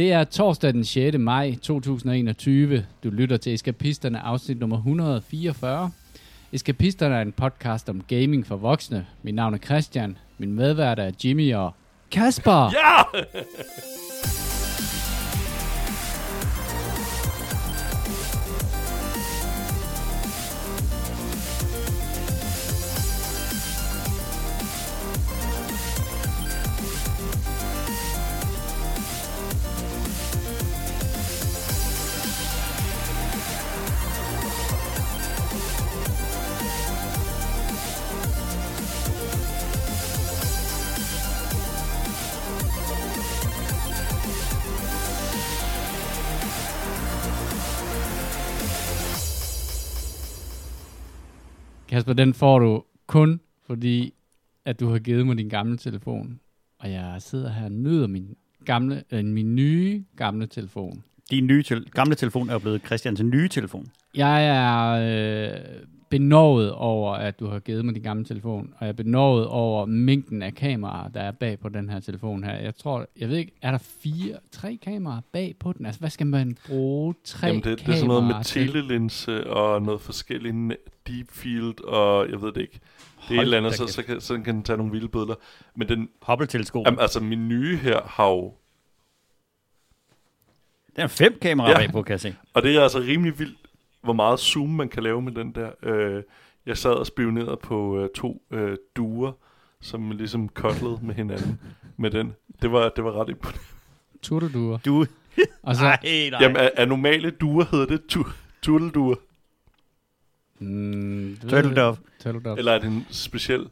Det er torsdag den 6. maj 2021. Du lytter til Eskapisterne afsnit nummer 144. Eskapisterne er en podcast om gaming for voksne. Mit navn er Christian. Min medvært er Jimmy og Kasper. Ja! Kasper, den får du kun fordi, at du har givet mig din gamle telefon. Og jeg sidder her og nyder min, gamle, øh, min nye gamle telefon. Din nye tel- gamle telefon er blevet Christians nye telefon. Jeg er øh, benovet over, at du har givet mig din gamle telefon, og jeg er benovet over mængden af kameraer, der er bag på den her telefon her. Jeg tror, jeg ved ikke, er der fire, tre kameraer bag på den? Altså, hvad skal man bruge tre Jamen, det, det er sådan noget med telelinse og noget forskelligt deep field, og jeg ved det ikke. Det er et eller andet, så, så, kan, så kan den tage nogle vilde billeder. Men den, Hubble-teleskop. jamen, altså min nye her har jo, Den er fem kameraer Ja. bagpå, kan jeg se. og det er altså rimelig vildt, hvor meget zoom man kan lave med den der. Øh, jeg sad og spionerede på øh, to øh, duer, som ligesom cuddlede med hinanden med den. Det var, det var ret imponerende. Turtelduer. Du... Og så, Nej, nej. Jamen, er, er normale duer hedder det tu, turtelduer? Mm, det ved Turtle jeg- Dove. Turtle Dove. Eller er det en speciel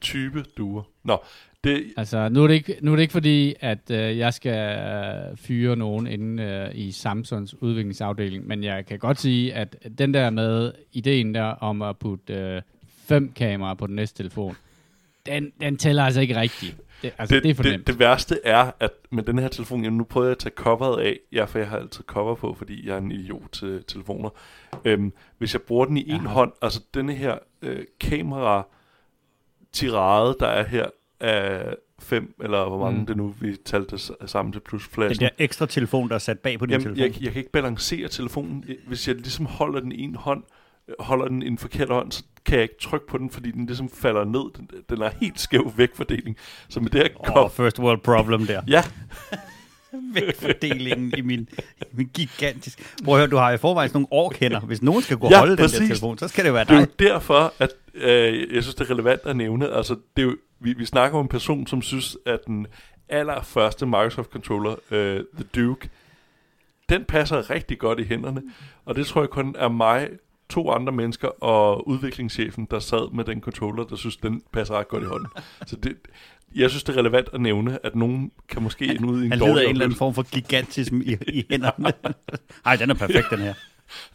type duer? Nå, det, Altså, nu er det ikke, nu er det ikke fordi, at øh, jeg skal øh, fyre nogen inde øh, i Samsungs udviklingsafdeling, men jeg kan godt sige, at den der med ideen der om at putte øh, fem kameraer på den næste telefon, den, den tæller altså ikke rigtigt. Det, altså, det, det er for det, det værste er, at med den her telefon, jamen nu prøver jeg at tage coveret af, ja, for jeg har altid cover på, fordi jeg er en idiot til telefoner. Øhm, hvis jeg bruger den i en hånd, altså denne her øh, kamera tirade, der er her af fem, eller hvor mange Mm. det nu, vi talte sammen til plus Den flashen. der ekstra telefon, der er sat bag på din Jamen, telefon. jeg, jeg kan ikke balancere telefonen. Hvis jeg ligesom holder den i en hånd, holder den i en forkert hånd, så kan jeg ikke trykke på den, fordi den ligesom falder ned. Den, den er helt skæv vægtfordeling. Så med det her oh, first world problem der. Ja, Vægtfordelingen i min, i min gigantisk... Prøv at høre, du har i forvejen sådan nogle årkender. Hvis nogen skal gå og Ja, holde den præcis. der telefon, så skal det være Det er dig. jo derfor, at øh, jeg synes, det er relevant at nævne. Altså, det er jo, vi, vi snakker om en person, som synes, at den allerførste Microsoft-controller, øh, The Duke, den passer rigtig godt i hænderne. Og det tror jeg kun er mig, to andre mennesker og udviklingschefen, der sad med den controller, der synes, den passer ret godt i hånden. Så det, jeg synes, det er relevant at nævne, at nogen kan måske ende ud i en Han lider en eller anden form for gigantism i, i hænderne. Ej, den er perfekt, den her.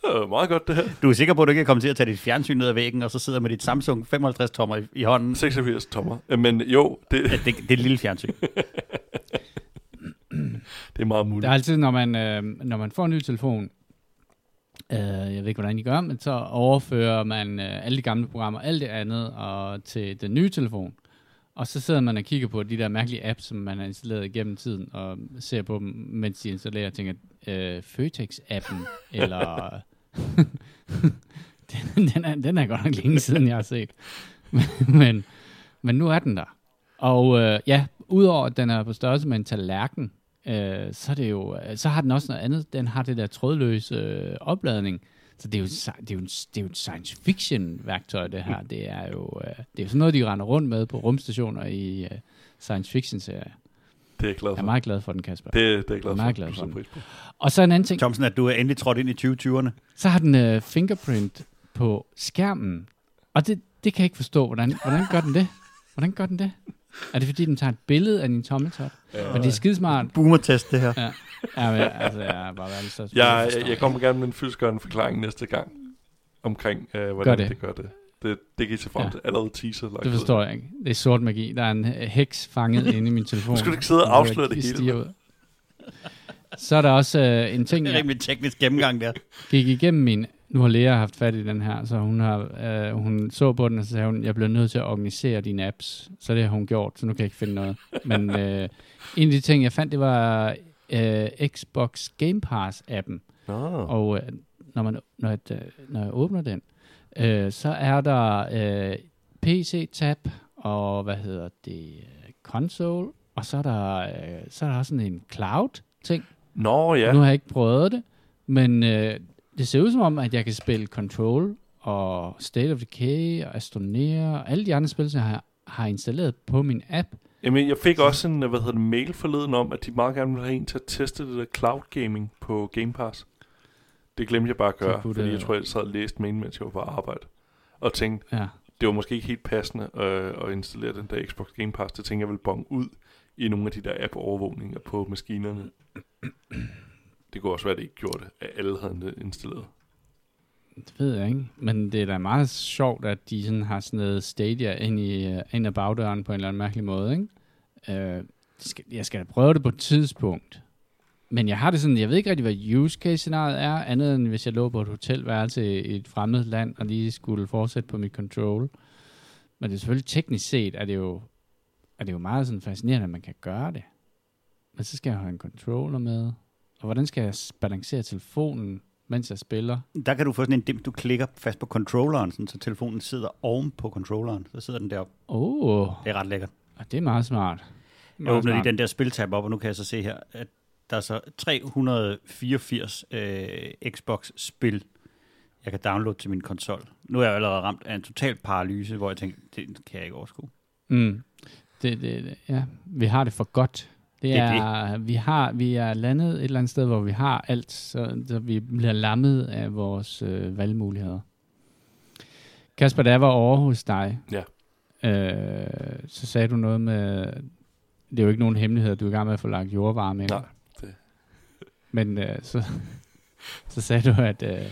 Øh, meget godt det her. Du er sikker på, at du ikke er kommet til at tage dit fjernsyn ned ad væggen, og så sidder med dit Samsung 55-tommer i, i hånden. 86 tommer. Øh, Men jo, det, Ja, det, det er et lille fjernsyn. det er meget muligt. Der er altid, når man, øh, når man får en ny telefon, øh, jeg ved ikke, hvordan I gør, men så overfører man øh, alle de gamle programmer, alt det andet, og til den nye telefon. Og så sidder man og kigger på de der mærkelige apps, som man har installeret igennem tiden, og ser på dem, mens de installerer, og tænker, øh, Føtex-appen, eller... den, den, er, den er godt nok længe siden, jeg har set. men, men nu er den der. Og øh, ja, udover at den er på størrelse med en tallerken, øh, så, er det jo, øh, så har den også noget andet. Den har det der trådløse øh, opladning. Så det er, jo, det, er jo en, det er jo et science fiction værktøj, det her. Det er jo, øh, det er jo sådan noget, de render rundt med på rumstationer i øh, science fiction serier. Det er jeg glad Jeg for. er meget glad for den, Kasper. Det, det er jeg glad Jeg er for. meget glad for den. pris på. Og så en anden ting. Thomsen, at du er endelig trådt ind i 2020'erne. Så har den øh, fingerprint på skærmen. Og det, det kan jeg ikke forstå. Hvordan, hvordan gør den det? Hvordan gør den det? Er det fordi, den tager et billede af din tommeltot? Ja. Men det er skidesmart. Boomer-test, det her. Ja, ja men, altså, jeg er bare verdens største Jeg, jeg, jeg kommer gerne med en fyldskørende forklaring næste gang omkring, øh, hvordan Gør det. det. gør det. Det, det kan I se frem Ja. til. Allerede teaser. Lagt Det forstår jeg ikke. Det er sort magi. Der er en heks fanget inde i min telefon. Nu skal du ikke sidde og afsløre det hele. ud. Så er der også øh, en ting, Det er rimelig teknisk gennemgang der. gik igennem min... Nu har Lea haft fat i den her, så hun, har, øh, hun så på den, og så sagde hun, jeg bliver nødt til at organisere dine apps. Så det har hun gjort, så nu kan jeg ikke finde noget. Men øh, en af de ting, jeg fandt, det var øh, Xbox Game Pass-appen. Nå. Og øh, når, man, når, jeg, øh, når jeg åbner den, øh, så er der øh, PC-tab, og hvad hedder det, console, og så er der, øh, så er der også sådan en cloud-ting. Nå, ja. Ja. Nu har jeg ikke prøvet det, men øh, det ser ud som om, at jeg kan spille Control og State of Decay og Astroneer og alle de andre spil, som jeg har, har installeret på min app. Jamen, jeg fik også en hvad hedder det, mail forleden om, at de meget gerne vil have en til at teste det der cloud gaming på Game Pass. Det glemte jeg bare at gøre, fordi det- jeg tror, jeg sad og læste mail, mens jeg var på arbejde. Og tænkte, Ja. det var måske ikke helt passende øh, at installere den der Xbox Game Pass. Det tænker jeg vil bonge ud i nogle af de der app-overvågninger på maskinerne. Det kunne også være, at det ikke gjorde det, at alle havde det installeret. Det ved jeg ikke, men det er da meget sjovt, at de sådan har sådan noget Stadia ind, i, øh, ind ad bagdøren på en eller anden mærkelig måde. Ikke? Øh, skal, jeg skal da prøve det på et tidspunkt. Men jeg har det sådan, jeg ved ikke rigtig, hvad use case scenariet er, andet end hvis jeg lå på et hotelværelse i et fremmed land, og lige skulle fortsætte på mit control. Men det er selvfølgelig teknisk set, er det jo, er det jo meget sådan fascinerende, at man kan gøre det. Men så skal jeg have en controller med. Og hvordan skal jeg balancere telefonen, mens jeg spiller? Der kan du få sådan en dim, du klikker fast på controlleren, sådan, så telefonen sidder oven på controlleren. Så sidder den deroppe. Oh, Det er ret lækkert. det er meget smart. Jeg Meget åbner lige smart. den der spiltab op, og nu kan jeg så se her, at der er så 384 øh, Xbox-spil, jeg kan downloade til min konsol. Nu er jeg allerede ramt af en total paralyse, hvor jeg tænker, det kan jeg ikke overskue. Mm. Det, det, det, ja, vi har det for godt. Det Det er er, Vi, har, vi er landet et eller andet sted, hvor vi har alt, så, så vi bliver lammet af vores øh, valgmuligheder. Kasper, da jeg var over hos dig, Ja. øh, så sagde du noget med, det er jo ikke nogen hemmelighed, du er i gang med at få lagt jordvarme ind. Nej, det- Men øh, så, så sagde du, at, øh,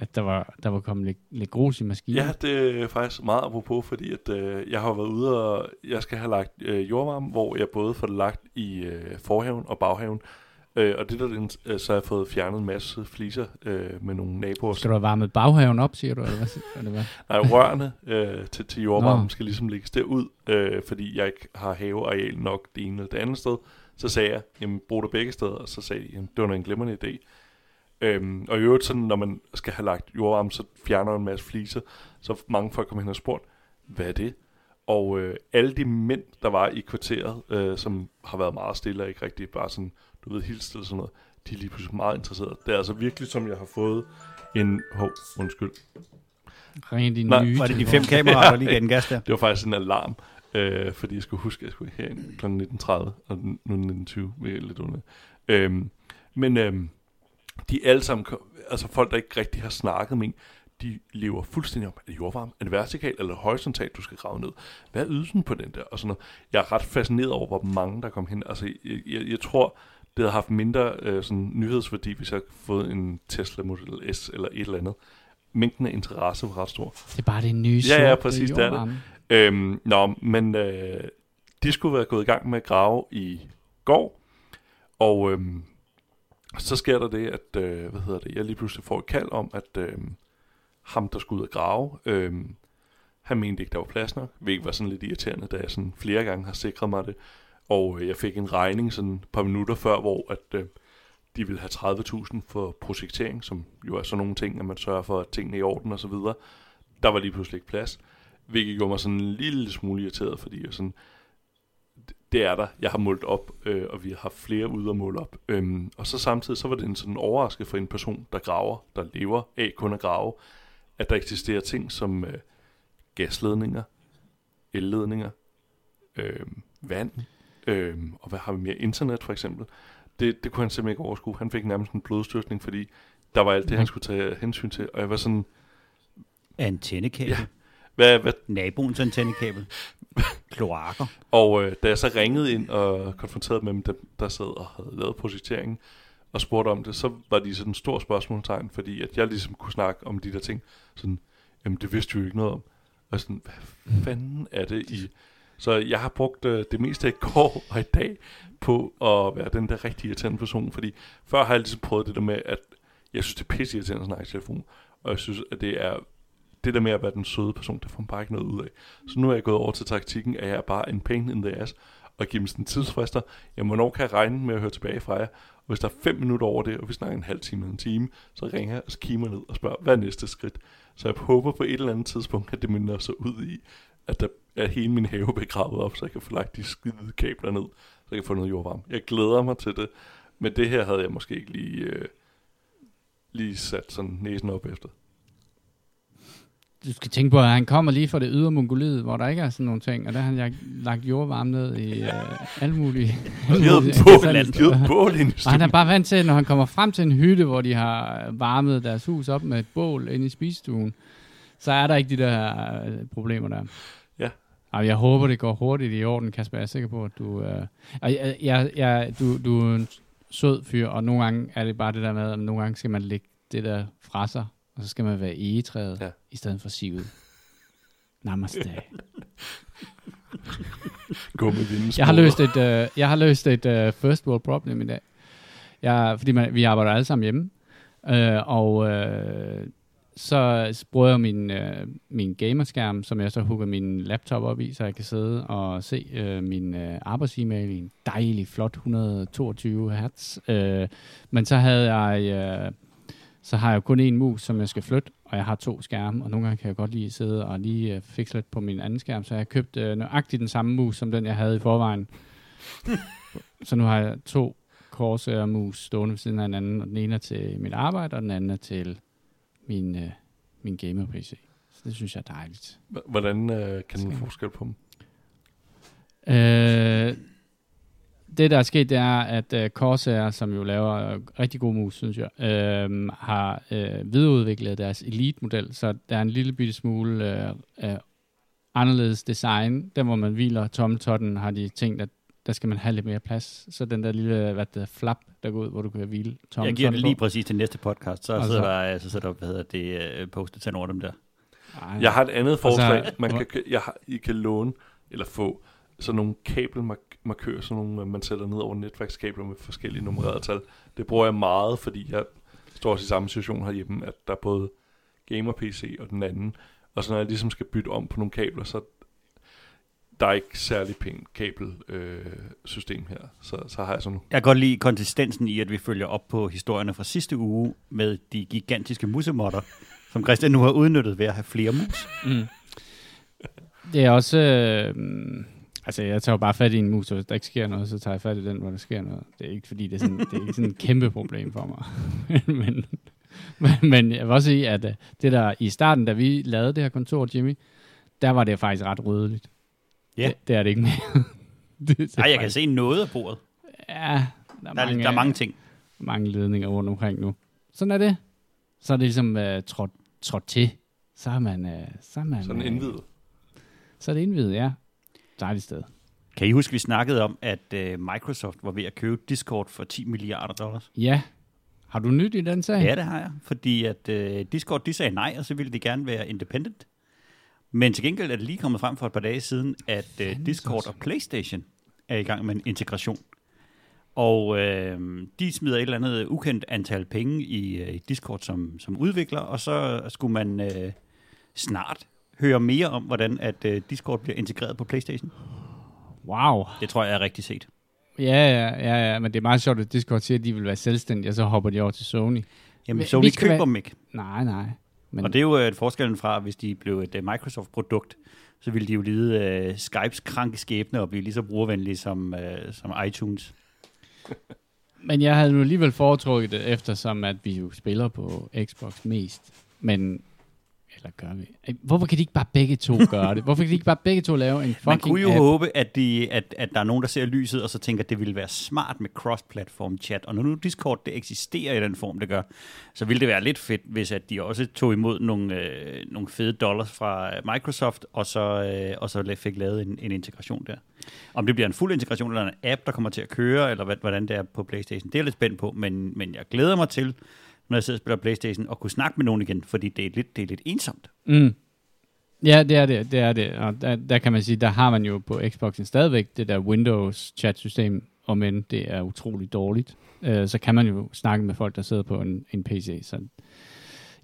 at der, var, der var kommet lidt, lidt grus i maskinen. Ja, det er faktisk meget apropos, fordi at, øh, jeg har været ude og jeg skal have lagt øh, jordvarme, hvor jeg både får det lagt i øh, forhaven og baghaven. Øh, og det der, den, øh, så har jeg fået fjernet en masse fliser øh, med nogle naboer. Skal du have varmet baghaven op, siger du? Eller hvad? Eller hvad? Nej, rørene øh, til, til jordvarmen Nå. skal ligesom lægges derud, øh, fordi jeg ikke har haveareal nok det ene eller det andet sted. Så sagde jeg, jamen brug det begge steder, og så sagde de, jamen, det var en glimrende idé. Øhm, og i øvrigt sådan, når man skal have lagt jordvarme, så fjerner man en masse fliser, så mange folk kommer hen og spurgt, hvad er det? Og øh, alle de mænd, der var i kvarteret, øh, som har været meget stille og ikke rigtig bare sådan, du ved, hilst eller sådan noget, de er lige pludselig meget interesserede. Det er altså virkelig, som jeg har fået en... Hov, undskyld. Ring din Nej, nye Var det de fem kameraer, der lige gav den gas der? Det var faktisk en alarm, øh, fordi jeg skulle huske, at jeg skulle herind kl. 19.30, og nu er det 19.20, hvilket er lidt under. Øhm, men øhm, de er alle sammen, altså folk, der ikke rigtig har snakket med en, de lever fuldstændig om, er det jordvarme, er det vertikalt eller horisontalt, du skal grave ned? Hvad er ydelsen på den der? Og sådan noget. Jeg er ret fascineret over, hvor mange der kom hen. Altså, jeg, jeg, jeg tror, det havde haft mindre øh, sådan, nyhedsværdi, hvis jeg havde fået en Tesla Model S eller et eller andet. Mængden af interesse var ret stor. Det er bare det nye Ja, ja, præcis, det er det. Øhm, nå, men øh, de skulle være gået i gang med at grave i går, og øhm, så sker der det, at øh, hvad hedder det, jeg lige pludselig får et kald om, at øh, ham, der skulle ud og grave, øh, han mente ikke, der var plads nok, hvilket var sådan lidt irriterende, da jeg sådan flere gange har sikret mig det, og øh, jeg fik en regning sådan et par minutter før, hvor at, øh, de ville have 30.000 for projektering, som jo er sådan nogle ting, at man sørger for, at tingene er i orden og så videre. Der var lige pludselig ikke plads. Hvilket gjorde mig sådan en lille smule irriteret, fordi jeg sådan, det er der. Jeg har målt op, øh, og vi har haft flere ude at måle op. Øhm, og så samtidig, så var det en sådan overraskelse for en person, der graver, der lever af kun at grave, at der eksisterer ting som øh, gasledninger, elledninger, øh, vand, øh, og hvad har vi mere? Internet for eksempel. Det, det kunne han simpelthen ikke overskue. Han fik nærmest en blodstøtning, fordi der var alt det, han skulle tage hensyn til. Og jeg var sådan, Antennekabel. Ja. Hvad, hvad Naboens antennekabel. Kloakker. Og øh, da jeg så ringede ind og konfronterede med dem, der sad og havde lavet projekteringen, og spurgte om det, så var de sådan en stor spørgsmålstegn, fordi at jeg ligesom kunne snakke om de der ting, sådan, jamen det vidste vi jo ikke noget om. Og sådan, hvad fanden er det i... Så jeg har brugt øh, det meste af i går og i dag på at være den der rigtig irriterende person, fordi før har jeg ligesom prøvet det der med, at jeg synes, det er pisse irriterende at snakke i telefon, og jeg synes, at det er det der med at være den søde person, det får man bare ikke noget ud af. Så nu er jeg gået over til taktikken, at jeg er bare en pain in the ass, og giver dem sådan tidsfrister. Jamen, hvornår kan jeg regne med at høre tilbage fra jer? Og hvis der er fem minutter over det, og vi snakker en halv time eller en time, så ringer jeg og skimer ned og spørger, hvad er næste skridt? Så jeg håber på et eller andet tidspunkt, at det minder så ud i, at, der, at hele min have begravet op, så jeg kan få lagt de skide kabler ned, så jeg kan få noget jordvarme. Jeg glæder mig til det, men det her havde jeg måske ikke lige, øh, lige sat sådan næsen op efter. Du skal tænke på, at han kommer lige fra det ydre Mongoliet, hvor der ikke er sådan nogle ting, og der har han lagt jordvarme ned i uh, alle mulige... Bål, Og han er bare vant til, når han kommer frem til en hytte, hvor de har varmet deres hus op med et bål inde i spisestuen, så er der ikke de der uh, problemer der. Ja. Og jeg håber, det går hurtigt i orden, Kasper. Jeg er sikker på, at du... Uh, jeg, jeg, jeg, du, du er en sød fyr, og nogle gange er det bare det der med, at nogle gange skal man lægge det der fra sig, og så skal man være egetræet, Ja. i stedet for sivet. Namaste. Gå med dine Jeg har løst et, øh, jeg har løst et øh, first world problem i dag. Jeg, fordi man, vi arbejder alle sammen hjemme. Øh, og øh, så bruger jeg min, øh, min gamerskærm, som jeg så hugger min laptop op i, så jeg kan sidde og se øh, min øh, arbejds-e-mail i en dejlig, flot 122 hertz. Øh, men så havde jeg... Øh, så har jeg kun én mus, som jeg skal flytte, og jeg har to skærme, og nogle gange kan jeg godt lige sidde og lige øh, fikse lidt på min anden skærm, så jeg har købt øh, nøjagtigt den samme mus, som den jeg havde i forvejen. så nu har jeg to Corsair mus stående ved siden af hinanden, og den ene er til mit arbejde, og den anden er til min, øh, min gamer-PC. Så det synes jeg er dejligt. H- Hvordan øh, kan man forskel på dem? Øh, det, der er sket, det er, at øh, Corsair, som jo laver øh, rigtig god mus, synes jeg, øh, har øh, videreudviklet deres Elite-model, så der er en lille bitte smule øh, øh, anderledes design. Der, hvor man hviler tommeltotten, har de tænkt, at der skal man have lidt mere plads. Så den der lille hvad det hedder, flap, der går ud, hvor du kan hvile tommeltotten Jeg giver det lige på. præcis til næste podcast, så Og sidder så- der, så sidder der hvad hedder det, øh, postet til over dem der. Ej, Jeg har et andet forslag. så- man kan, jeg har, I kan låne eller få sådan nogle kabelmarkører, sådan nogle, man sætter ned over netværkskabler med forskellige nummererede tal. Det bruger jeg meget, fordi jeg står også i samme situation herhjemme, at der er både gamer-PC og den anden. Og så når jeg ligesom skal bytte om på nogle kabler, så der er ikke særlig pænt kabelsystem øh, system her. Så, så har jeg sådan Jeg kan godt lide konsistensen i, at vi følger op på historierne fra sidste uge med de gigantiske musemotter, som Christian nu har udnyttet ved at have flere mus. Mm. Det er også... Øh, altså, jeg tager jo bare fat i en mus, og hvis der ikke sker noget, så tager jeg fat i den, hvor der sker noget. Det er ikke, fordi det er sådan, det er ikke sådan et kæmpe problem for mig. men, men, men jeg vil også sige, at øh, det der i starten, da vi lavede det her kontor, Jimmy, der var det faktisk ret rødeligt. Ja. Det, det er det ikke mere. det, jeg kan faktisk- se noget af bordet. Ja, der er, Der er, mange, der er mange ting. mange ledninger rundt omkring nu. Sådan er det. Så er det ligesom uh, trådt, trådt til. Så er man... Uh, så er man sådan øh, indvidet. Så er det indvidet, ja. Dejligt sted. Kan I huske, vi snakkede om, at uh, Microsoft var ved at købe Discord for 10 milliarder dollars? Ja. Har du nyt i den sag? Ja, det har jeg. Fordi at uh, Discord, de sagde nej, og så ville de gerne være independent. Men til gengæld er det lige kommet frem for et par dage siden, at Fandens Discord og PlayStation er i gang med en integration. Og øh, de smider et eller andet ukendt antal penge i, øh, i Discord som, som udvikler, og så skulle man øh, snart høre mere om, hvordan at øh, Discord bliver integreret på PlayStation. Wow. Det tror jeg er rigtig set. Ja, ja, ja, ja, men det er meget sjovt, at Discord siger, at de vil være selvstændige, og så hopper de over til Sony. Jamen, så vi køber være- dem ikke. Nej, nej. Men, Og det er jo øh, forskellen fra, hvis de blev et uh, Microsoft-produkt, så ville de jo lide uh, Skypes kranke skæbne og blive lige så brugervenlige som, uh, som iTunes. men jeg havde nu alligevel foretrukket det, eftersom at vi jo spiller på Xbox mest. Men, eller gør vi? Ej, Hvorfor kan de ikke bare begge to gøre det? Hvorfor kan de ikke bare begge to lave en fucking Man kunne jo app? håbe, at, de, at, at der er nogen, der ser lyset, og så tænker, at det ville være smart med cross-platform chat. Og når nu Discord det eksisterer i den form, det gør, så ville det være lidt fedt, hvis at de også tog imod nogle, øh, nogle fede dollars fra Microsoft, og så, øh, og så fik lavet en, en integration der. Om det bliver en fuld integration, eller en app, der kommer til at køre, eller hvordan det er på Playstation, det er jeg lidt spændt på, men, men jeg glæder mig til, når jeg sidder og spiller Playstation, og kunne snakke med nogen igen, fordi det er lidt, det er lidt ensomt. Mm. Ja, det er det, det er det. Og der, der kan man sige, der har man jo på Xboxen stadigvæk det der Windows chat-system, og men det er utroligt dårligt. Øh, så kan man jo snakke med folk, der sidder på en, en PC. Så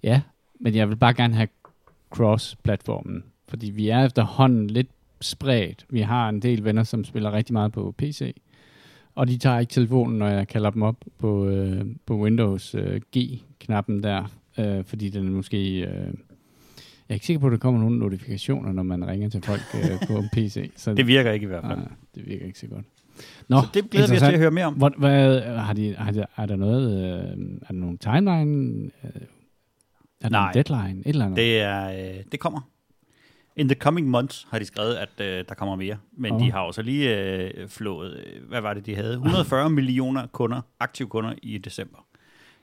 ja, men jeg vil bare gerne have cross-platformen, fordi vi er efterhånden lidt spredt. Vi har en del venner, som spiller rigtig meget på PC, og de tager ikke telefonen, når jeg kalder dem op på, øh, på Windows øh, G-knappen der, øh, fordi den er måske... Øh, jeg er ikke sikker på, at der kommer nogle notifikationer, når man ringer til folk øh, på en PC. Så, Det virker ikke i hvert fald. nej, det virker ikke så godt. Nå, så det glæder vi os til at høre mere om. Hvad, hvad, har de, har de, er der noget, øh, er der nogen timeline? Øh, er der Nej. en deadline? Et eller andet? Det, er, øh, det kommer. In the coming months har de skrevet, at øh, der kommer mere. Men Åh. de har også lige øh, flået, øh, hvad var det, de havde? 140 millioner kunder, aktive kunder i december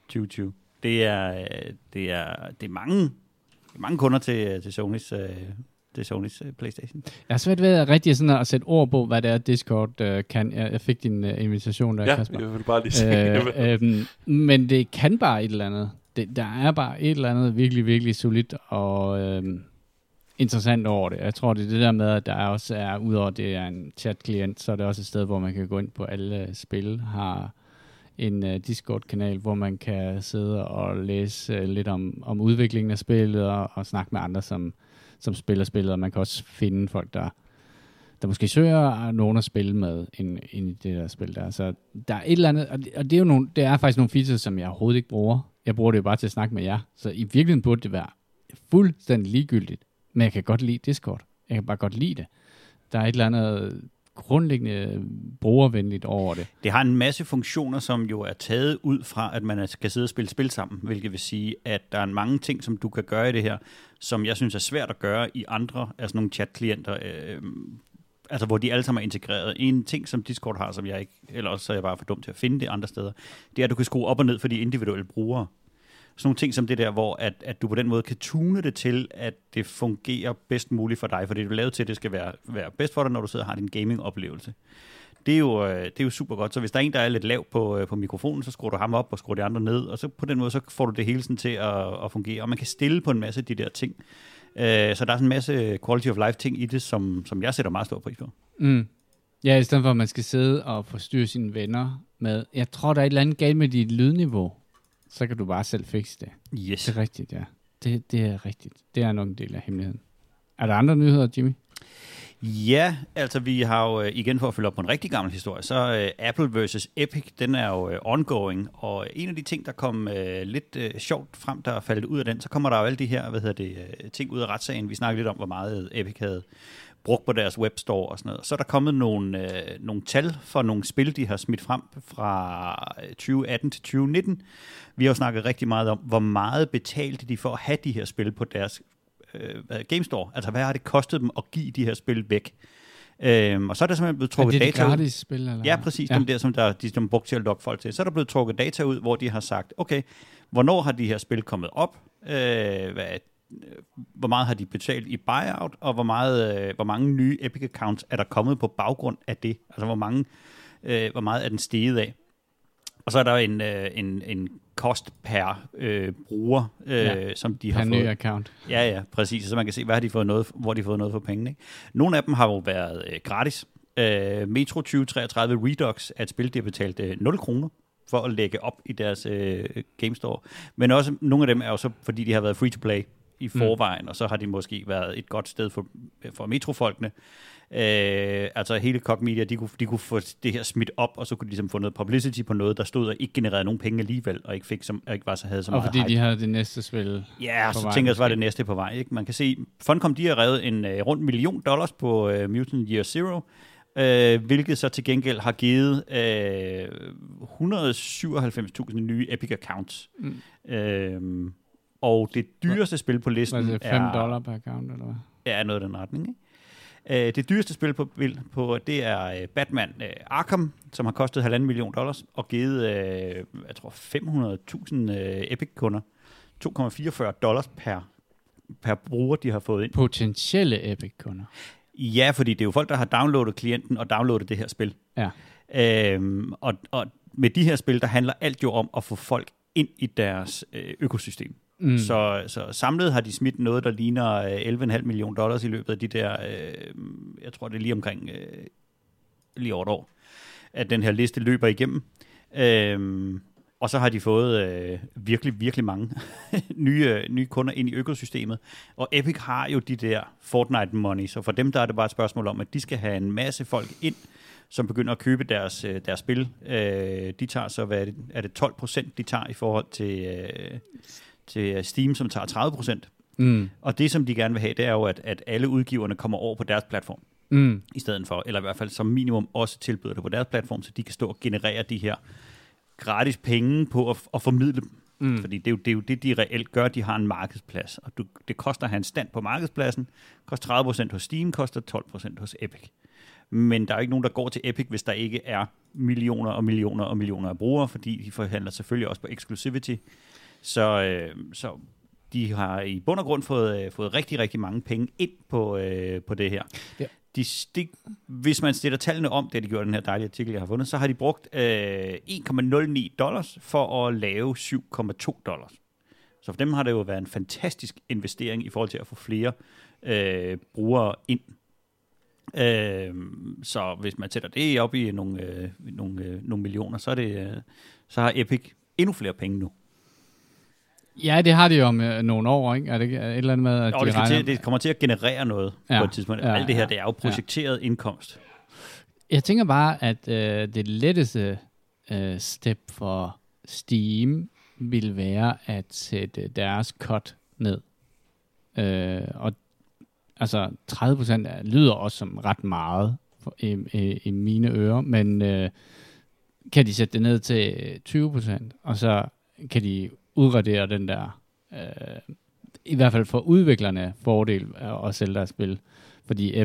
2020. Det er, øh, det er, det er mange, det er mange kunder til, til Sonys, øh, til Sonys øh, Playstation. Jeg har svært ved at rigtig sådan at sætte ord på, hvad det er, Discord øh, kan. Jeg, jeg fik din øh, invitation der, Ja, Kasper. jeg vil bare lige sige. øh, øh, men det kan bare et eller andet. Det, der er bare et eller andet virkelig, virkelig solidt og øh, interessant over det. Jeg tror, det er det der med, at der også er, udover det er en chat-klient, så er det også et sted, hvor man kan gå ind på alle spil, har en uh, Discord-kanal, hvor man kan sidde og læse uh, lidt om, om udviklingen af spillet og, og snakke med andre, som, som spiller spillet, og man kan også finde folk, der, der måske søger nogen at spille med ind, ind i det der spil der. Så der er et eller andet, og det, og det er jo nogle, det er faktisk nogle features, som jeg overhovedet ikke bruger. Jeg bruger det jo bare til at snakke med jer. Så i virkeligheden burde det være fuldstændig ligegyldigt. Men jeg kan godt lide Discord. Jeg kan bare godt lide det. Der er et eller andet grundlæggende brugervenligt over det. Det har en masse funktioner, som jo er taget ud fra, at man skal sidde og spille spil sammen, hvilket vil sige, at der er mange ting, som du kan gøre i det her, som jeg synes er svært at gøre i andre, altså nogle chat-klienter, øh, altså hvor de alle sammen er integreret. En ting, som Discord har, som jeg ikke, eller også så er jeg bare for dum til at finde det andre steder, det er, at du kan skrue op og ned for de individuelle brugere. Sådan nogle ting som det der, hvor at, at du på den måde kan tune det til, at det fungerer bedst muligt for dig, for det er du lavet til, det skal være, være bedst for dig, når du sidder og har din gaming-oplevelse. Det er, jo, øh, det er jo super godt. Så hvis der er en, der er lidt lav på, øh, på mikrofonen, så skruer du ham op og skruer de andre ned, og så på den måde, så får du det hele sådan til at, at fungere. Og man kan stille på en masse af de der ting. Øh, så der er sådan en masse quality of life ting i det, som, som jeg sætter meget stor pris på. Mm. Ja, i stedet for, at man skal sidde og forstyrre sine venner med, jeg tror, der er et eller andet galt med dit lydniveau, så kan du bare selv fikse det. Yes. Det er rigtigt, ja. Det, det er rigtigt. Det er nok en del af hemmeligheden. Er der andre nyheder, Jimmy? Ja, altså vi har jo, øh, igen for at følge op på en rigtig gammel historie, så uh, Apple versus Epic, den er jo uh, ongoing, og en af de ting, der kom uh, lidt uh, sjovt frem, der faldt ud af den, så kommer der jo alle de her, hvad hedder det, uh, ting ud af retssagen. Vi snakkede lidt om, hvor meget Epic havde brugt på deres webstore og sådan noget. Så er der kommet nogle, øh, nogle tal for nogle spil, de har smidt frem fra 2018 til 2019. Vi har jo snakket rigtig meget om, hvor meget betalte de for at have de her spil på deres øh, hvad- Game Store. Altså, hvad har det kostet dem at give de her spil væk? Øhm, og så er der simpelthen blevet Er trukket det det data ud. gratis spil? Eller? Ja, præcis. Ja. Dem der, som der, de som brugt til at lokke folk til. Så er der blevet trukket data ud, hvor de har sagt, okay, hvornår har de her spil kommet op? Øh, hvad, øh, hvor meget har de betalt i buyout? Og hvor, meget, øh, hvor mange nye Epic accounts er der kommet på baggrund af det? Altså, hvor, mange, øh, hvor meget er den steget af? Og så er der en, øh, en, en kost per øh, bruger, øh, Ja. som de har ny fået. account. Ja, ja, præcis. Så man kan se, hvad har de fået noget, hvor de har fået noget for pengene. Ikke? Nogle af dem har jo været øh, gratis. Øh, Metro 2033 Redux er et spil, de har betalt øh, 0 kroner for at lægge op i deres øh, Game Store. Men også nogle af dem er jo så, fordi de har været free-to-play i forvejen, mm. og så har de måske været et godt sted for, for metrofolkene. Øh, altså hele Cock Media, de kunne, de kunne få det her smidt op, og så kunne de ligesom få noget publicity på noget, der stod og ikke genererede nogen penge alligevel, og ikke, fik som, og ikke var så havde så Og meget fordi hype. de havde det næste spil. Ja, så vej, tænker jeg, så var det næste på vej. Ikke? Man kan se, Funcom de har revet en uh, rundt million dollars på uh, Mutant Year Zero, uh, hvilket så til gengæld har givet uh, 197.000 nye Epic accounts. Mm. Uh, og det dyreste spil på listen det 5 er, dollar per account, eller hvad? er noget i den retning. Ikke? Uh, det dyreste spil på, på det er uh, Batman uh, Arkham, som har kostet 1,5 million dollars, og givet, uh, jeg tror, 500.000 uh, Epic-kunder 2,44 dollars per, per bruger, de har fået ind. Potentielle Epic-kunder. Ja, fordi det er jo folk, der har downloadet klienten og downloadet det her spil. Ja. Øhm, og, og med de her spil, der handler alt jo om at få folk ind i deres øh, økosystem. Mm. Så, så samlet har de smidt noget, der ligner øh, 11,5 millioner dollars i løbet af de der, øh, jeg tror det er lige omkring øh, lige over et år, at den her liste løber igennem. Øh, Og så har de fået øh, virkelig, virkelig mange nye, øh, nye kunder ind i økosystemet. Og Epic har jo de der Fortnite money, så for dem der er det bare et spørgsmål om, at de skal have en masse folk ind, som begynder at købe deres, øh, deres spil. Øh, de tager så, hvad er det, er det 12 procent, de tager i forhold til, øh, til Steam, som tager 30 procent. Mm. Og det, som de gerne vil have, det er jo, at, at alle udgiverne kommer over på deres platform Mm. i stedet for, eller i hvert fald som minimum også tilbyder det på deres platform, så de kan stå og generere de her gratis penge på at, at formidle dem. Mm. Fordi det er, jo, det er jo det, de reelt gør. De har en markedsplads, og du, det koster at have en stand på markedspladsen. koster 30% hos Steam, koster 12% hos Epic. Men der er jo ikke nogen, der går til Epic, hvis der ikke er millioner og millioner og millioner af brugere, fordi de forhandler selvfølgelig også på exclusivity. Så, øh, så de har i bund og grund fået, øh, fået rigtig, rigtig mange penge ind på, øh, på det her. Ja. De, de, hvis man stiller tallene om, det de gjorde den her dejlige artikel, jeg har fundet, så har de brugt øh, 1,09 dollars for at lave 7,2 dollars. Så for dem har det jo været en fantastisk investering i forhold til at få flere øh, brugere ind. Øh, så hvis man sætter det op i nogle, øh, nogle, øh, nogle millioner, så, er det, øh, så har Epic endnu flere penge nu. Ja, det har de jo om øh, nogle år, ikke? Er det et eller andet med, at Og de det, regner... til, det kommer til at generere noget ja. På et tidspunkt. Ja, Alt det her, det er jo projekteret ja. indkomst. Jeg tænker bare, at øh, det letteste øh, step for Steam vil være at sætte deres cut ned. Øh, og altså 30% er- lyder også som ret meget for, i, i, i mine ører, men øh, kan de sætte det ned til 20%, og så kan de udradere den der, øh, i hvert fald for udviklerne fordel af at sælge deres spil. Fordi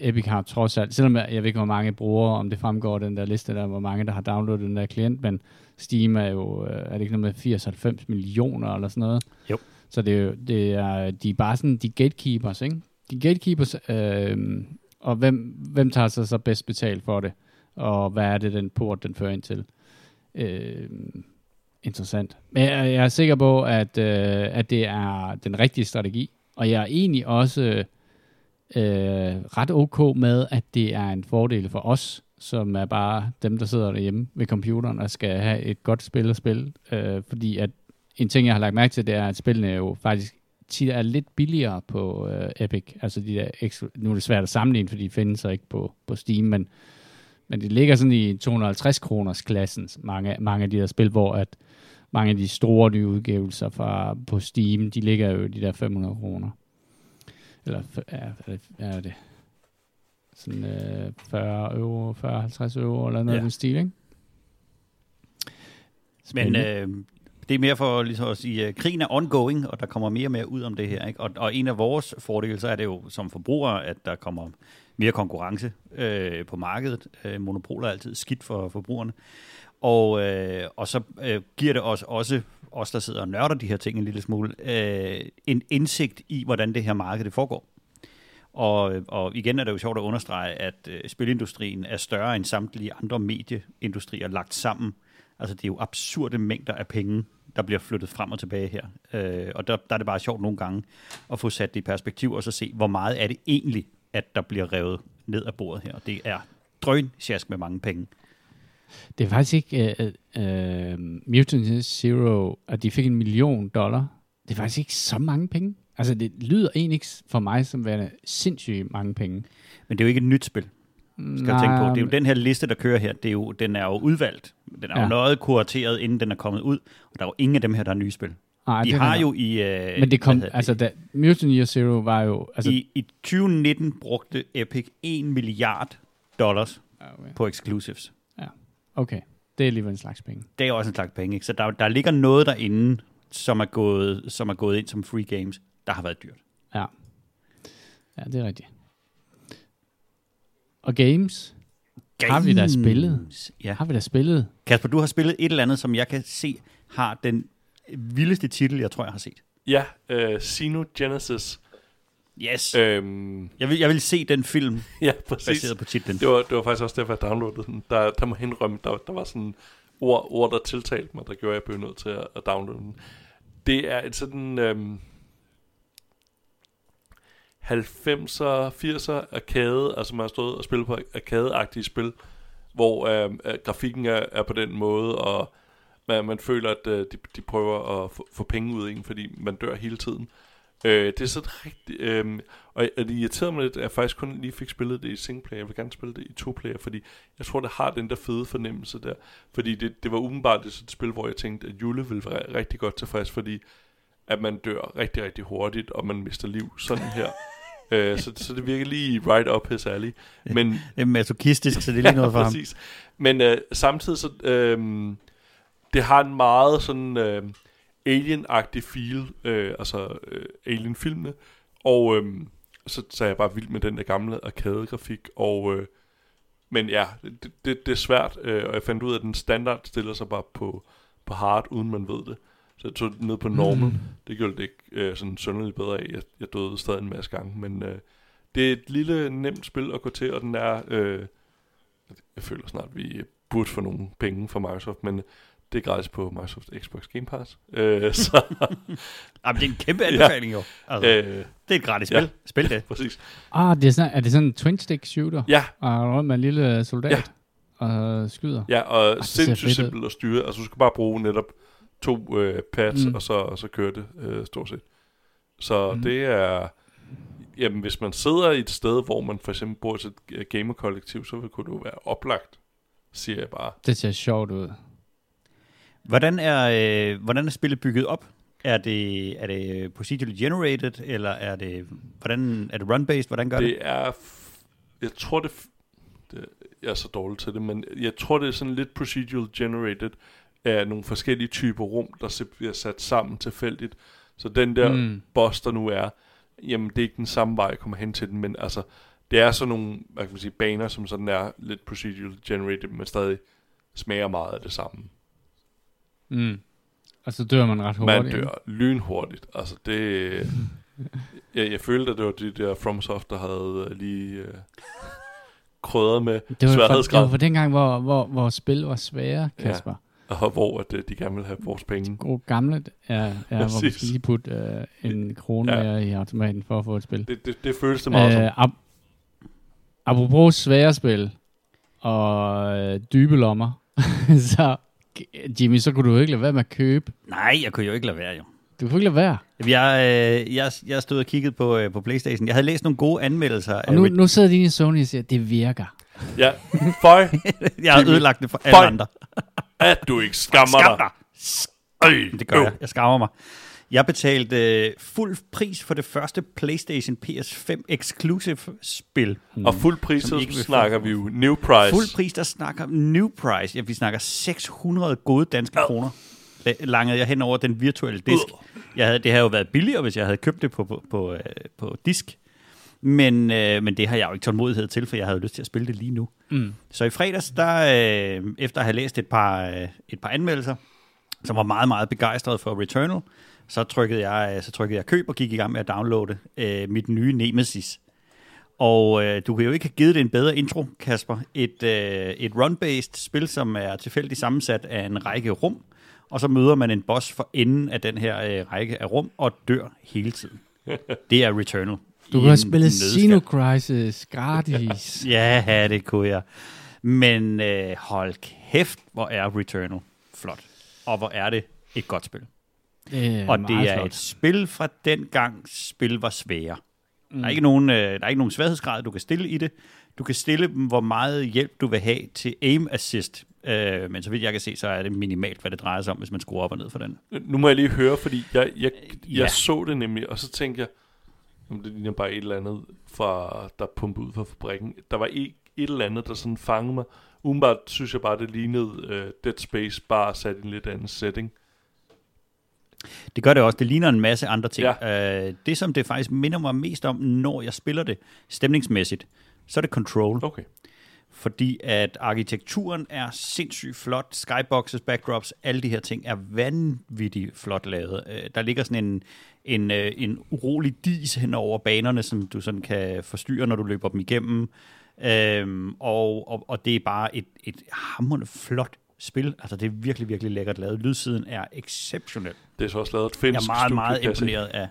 Epic, har trods alt, selvom jeg, jeg ved ikke, hvor mange brugere, om det fremgår den der liste der, hvor mange der har downloadet den der klient, men Steam er jo, øh, er det ikke noget med 80-90 millioner eller sådan noget? Jo. Så det er jo, det er, de er bare sådan, de gatekeepers, ikke? De gatekeepers, øh, og hvem, hvem tager sig så bedst betalt for det? Og hvad er det, den port, den fører ind til? Øh, interessant. Men jeg, jeg er sikker på, at, øh, at det er den rigtige strategi. Og jeg er egentlig også øh, ret ok med, at det er en fordel for os, som er bare dem, der sidder derhjemme ved computeren og skal have et godt spil at spille. Øh, fordi at en ting, jeg har lagt mærke til, det er, at spillene jo faktisk tit er lidt billigere på øh, Epic. Altså de der nu er det svært at sammenligne, fordi de findes så ikke på, på Steam, men, men det ligger sådan i 250 kroners klassen, mange, mange af de der spil, hvor at mange af de store nye udgivelser fra, på Steam, de ligger jo i de der 500 kroner. Eller, er hvad er det? Sådan øh, 40 euro, 40-50 euro, eller noget Ja. den stil, ikke? Men Spændende. øh, det er mere for ligesom at sige, at krigen er ongoing, og der kommer mere og mere ud om det her. Ikke? Og, og en af vores fordele, så er det jo som forbrugere, at der kommer mere konkurrence øh, på markedet. Øh, monopoler er altid skidt for forbrugerne. Og, øh, og så øh, giver det os også, os der sidder og nørder de her ting en lille smule, øh, en indsigt i, hvordan det her marked det foregår. Og, øh, og igen er det jo sjovt at understrege, at øh, spilindustrien er større end samtlige andre medieindustrier lagt sammen. Altså det er jo absurde mængder af penge, der bliver flyttet frem og tilbage her. Øh, og der, der er det bare sjovt nogle gange at få sat det i perspektiv, og så se, hvor meget er det egentlig, at der bliver revet ned af bordet her. Og det er drøn med mange penge. Det er faktisk ikke uh, uh, Mutant Zero, at de fik en million dollar. Det er faktisk ikke så mange penge. Altså, det lyder egentlig ikke for mig som værende sindssygt mange penge. Men det er jo ikke et nyt spil, skal jeg tænke på. Det er jo den her liste, der kører her. Det er jo, den er jo udvalgt. Den er ja. jo noget kurateret, inden den er kommet ud. Og der er jo ingen af dem her, der er nye spil. Nej, De det har jo i... Øh, Men det kom, altså, da Mutant Year Zero var jo... Altså, I, I 2019 brugte Epic 1 milliard dollars okay. på exclusives. okay, det er alligevel en slags penge. Det er også en slags penge, ikke? Så der, der ligger noget derinde, som er, gået, som er gået ind som free games, der har været dyrt. Ja. Ja, det er rigtigt. Og games? Har vi da spillet? Games. Ja. Har vi da spillet? Kasper, du har spillet et eller andet, som jeg kan se har den vildeste titel, jeg tror, jeg har set. Ja, uh, Xenogenesis. Yes. Øhm, Jeg vil, jeg vil se den film, ja, præcis. baseret på titlen. Det var, det var faktisk også derfor, jeg downloadede den. Der, der må indrømme, der, der var sådan ord, ord, der tiltalte mig, der gjorde, at jeg blev nødt til at, at downloade den. Det er et sådan øhm, 90'er, 80'er arcade, altså man har stået og spillet på arcade-agtige spil, hvor øh, grafikken er, er på den måde, og, man, man føler, at øh, de, de prøver at få, få penge ud af en, fordi man dør hele tiden. Øh, det er sådan rigtig... Øh, og, det irriterede mig lidt, at jeg faktisk kun lige fik spillet det i singleplayer. Jeg vil gerne spille det i to-player, fordi jeg tror, det har den der fede fornemmelse der. Fordi det, det var umiddelbart et spil, hvor jeg tænkte, at Jule ville være rigtig godt tilfreds, fordi at man dør rigtig, rigtig hurtigt, og man mister liv sådan her. øh, så, så det virker lige right up his alley. Men, Det er masochistisk, så det er lige noget for ham. præcis. Men øh, samtidig så, øh, det har en meget sådan øh, alien-agtig feel, øh, altså øh, alien-filmene, og øh, så, så er jeg bare vild med den der gamle arcade-grafik, og øh, men ja, det, det, det er svært, øh, og jeg fandt ud af, at den standard stiller sig bare på, på hard, uden man ved det. Så jeg tog det ned på normal. Mm. Det gjorde det ikke øh, sådan sønderligt bedre af. Jeg, jeg døde stadig en masse gange, men øh, det er et lille nemt spil at gå til, og den er... Øh, jeg føler snart, at vi burde få nogle penge fra Microsoft, men det er gratis på Microsoft Xbox Game Pass. Øh, så, Jamen, det er en kæmpe anbefaling jo. Altså, øh, det er et gratis ja. spil. Spil det. præcis. Ah, det er, sådan, er det sådan en twin-stick shooter? Ja, Og rundt med en lille soldat? Ja. Og skyder? ja og det ser sindssygt simpelt at styre. Altså, du skal bare bruge netop to øh, pads, Mm. og, så, og så kører det øh, stort set. Så Mm. det er... Jamen, hvis man sidder i et sted, hvor man for eksempel bor til et øh, gamerkollektiv, så kunne det jo være oplagt, siger jeg bare. Det ser sjovt ud. Hvordan er, øh, hvordan er spillet bygget op? Er det, er det procedurally generated, eller er det, hvordan, er det run-based? Hvordan gør det? Det er... F- jeg tror, det, f- det... Jeg er så dårlig til det, men jeg tror, det er sådan lidt procedural generated af nogle forskellige typer rum, der bliver sat sammen tilfældigt. Så den der mm. boss, der nu er, jamen det er ikke den samme vej, jeg kommer hen til den, men altså, det er sådan nogle, hvad kan man sige, baner, som sådan er lidt procedural generated, men stadig smager meget af det samme. Mm. Og så dør man ret hurtigt. Man dør lynhurtigt. Altså det... jeg, jeg følte, at det var de der FromSoft, der havde øh, lige øh, krydret med Det var, for, det sværhedsgrad, var for dengang, hvor, hvor, hvor spil var svære, Kasper. og hvor at, øh, de gerne ville have vores penge. God gamle er, er hvor man Præcis. skal lige putte øh, en krone Ja. i automaten for at få et spil. Det, det, det føles det meget øh, som. Ap- apropos svære spil og øh, dybe lommer, så Jimmy, så kunne du jo ikke lade være med at købe. Nej, jeg kunne jo ikke lade være, jo. Du kunne ikke lade være. Jeg, øh, jeg, jeg stod og kiggede på, øh, på Playstation. Jeg havde læst nogle gode anmeldelser. Og af nu, Red- nu sidder de i Sony og siger, at det virker. Ja, føj, jeg har ødelagt det for alle andre. at du ikke skammer Skam dig. dig! Øj, Det gør jeg. Jeg skammer mig. Jeg betalte øh, fuld pris for det første PlayStation PS5 exclusive spil. Og fuld pris, så snakker vi jo new price. Fuld pris, der snakker new price. Ja, vi snakker 600 gode danske kroner. La- Langede jeg hen over den virtuelle disk. Jeg havde, det havde jo været billigere, hvis jeg havde købt det på, på, på, øh, på disk. Men, øh, men det har jeg jo ikke tålmodighed til, for jeg havde lyst til at spille det lige nu. Mm. Så i fredags, der, øh, efter at have læst et par, øh, et par anmeldelser, som var meget, meget begejstret for Returnal, så trykkede jeg, øh, så trykkede jeg køb og gik i gang med at downloade øh, mit nye Nemesis. Og øh, du kan jo ikke have givet det en bedre intro, Kasper. Et, øh, et run-based spil, som er tilfældigt sammensat af en række rum, og så møder man en boss for enden af den her øh, række af rum, og dør hele tiden. Det er Returnal. Du en spillet nøddeskal. Sino Crisis gratis. Ja, det kunne jeg. Men øh, hold kæft, hvor er Returnal flot. Og hvor er det et godt spil. Er Og det er flot. et spil fra den gang spil var svære. Mm. Der, er ikke nogen, øh, der er ikke nogen sværhedsgrad, du kan stille i det. Du kan stille dem, hvor meget hjælp du vil have til aim assist. Øh, men så vidt jeg kan se, så er det minimalt, hvad det drejer sig om, hvis man skruer op og ned for den. Nu må jeg lige høre, fordi jeg, jeg, ja. jeg så det nemlig, og så tænkte jeg, om det ligner bare et eller andet, fra, der er pumpet ud fra fabrikken. Der var et, et eller andet, der sådan fangede mig. Umiddelbart synes jeg bare, det lignede uh, Dead Space, bare sat i en lidt anden setting. Det gør det også. Det ligner en masse andre ting. Ja. Øh, det, som det faktisk minder mig mest om, når jeg spiller det stemningsmæssigt, så er det Control. Okay. fordi at arkitekturen er sindssygt flot, skyboxes, backdrops, alle de her ting er vanvittigt flot lavet. Øh, Der ligger sådan en, en, øh, en urolig dis hen over banerne, som du sådan kan forstyrre, når du løber dem igennem. Øhm, og, og, og det er bare et, et hammerende flot spil. Altså det er virkelig, virkelig lækkert lavet. Lydsiden er exceptionel. Det er så også lavet et Jeg finsk er meget, studie, meget jeg imponeret af,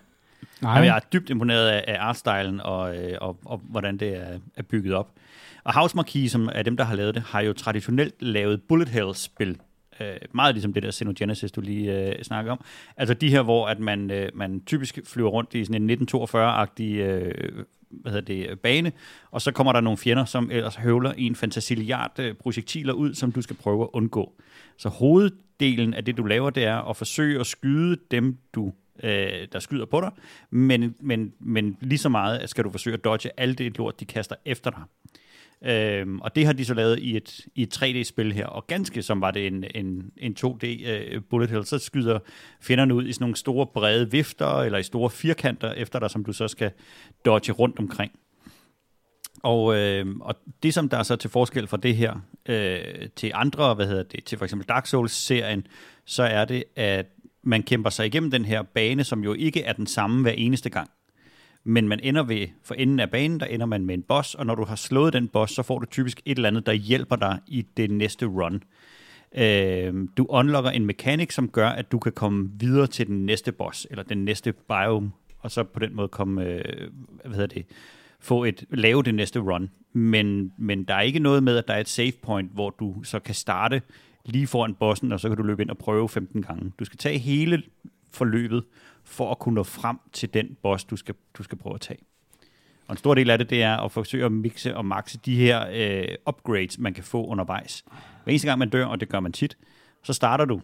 Nej, Jamen, jeg er dybt imponeret af, af artstylen og, øh, og, og hvordan det er, er bygget op. Og House som er dem, der har lavet det, har jo traditionelt lavet bullet hell-spil. Øh, meget ligesom det der Xenogenesis, du lige øh, snakker om. Altså de her, hvor at man, øh, man typisk flyver rundt i sådan en 1942-agtig øh, hvad hedder det, øh, bane, og så kommer der nogle fjender, som ellers høvler en fantasiliard øh, projektiler ud, som du skal prøve at undgå. Så hoveddelen af det, du laver, det er at forsøge at skyde dem, du øh, der skyder på dig, men, men, men lige så meget skal du forsøge at dodge alt det lort, de kaster efter dig. Øhm, og det har de så lavet i et, i et 3D-spil her, og ganske som var det en, en, en 2D øh, bullet hell, så skyder fjenderne ud i sådan nogle store brede vifter, eller i store firkanter efter dig, som du så skal dodge rundt omkring. Og, øh, og det, som der er så til forskel fra det her øh, til andre, hvad hedder det, til for eksempel Dark Souls-serien, så er det, at man kæmper sig igennem den her bane, som jo ikke er den samme hver eneste gang. Men man ender ved, for enden af banen, der ender man med en boss, og når du har slået den boss, så får du typisk et eller andet, der hjælper dig i det næste run. Øh, du unlocker en mekanik, som gør, at du kan komme videre til den næste boss, eller den næste biome, og så på den måde komme, øh, hvad hedder det, få et, lave det næste run. Men, men der er ikke noget med, at der er et save point, hvor du så kan starte lige foran bossen, og så kan du løbe ind og prøve 15 gange. Du skal tage hele forløbet for at kunne nå frem til den boss, du skal, du skal prøve at tage. Og en stor del af det, det er at forsøge at mixe og maxe de her øh, upgrades, man kan få undervejs. Hver eneste gang man dør, og det gør man tit, så starter du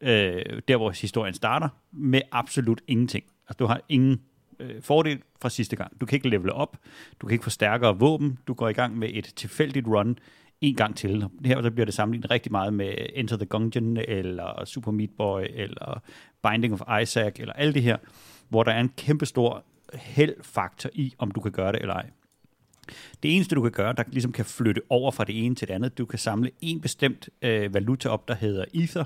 øh, der, hvor historien starter, med absolut ingenting. Altså, du har ingen øh, fordel fra sidste gang. Du kan ikke levele op, du kan ikke få stærkere våben, du går i gang med et tilfældigt run en gang til. Her så bliver det sammenlignet rigtig meget med Enter the Gungeon, eller Super Meat Boy, eller Binding of Isaac, eller alle det her, hvor der er en kæmpe stor heldfaktor i, om du kan gøre det eller ej. Det eneste, du kan gøre, der ligesom kan flytte over fra det ene til det andet, du kan samle en bestemt øh, valuta op, der hedder Ether,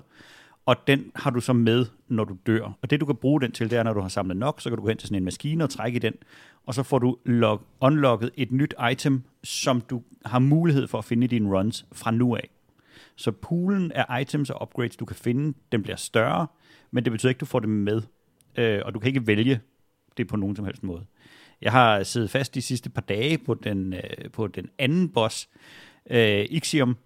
og den har du så med, når du dør. Og det, du kan bruge den til, det er, når du har samlet nok, så kan du gå hen til sådan en maskine og trække i den, og så får du log- unlocket et nyt item, som du har mulighed for at finde i dine runs fra nu af. Så poolen af items og upgrades, du kan finde, den bliver større, men det betyder ikke, at du får dem med. Øh, og du kan ikke vælge det på nogen som helst måde. Jeg har siddet fast de sidste par dage på den, øh, på den anden boss, øh, Ixium,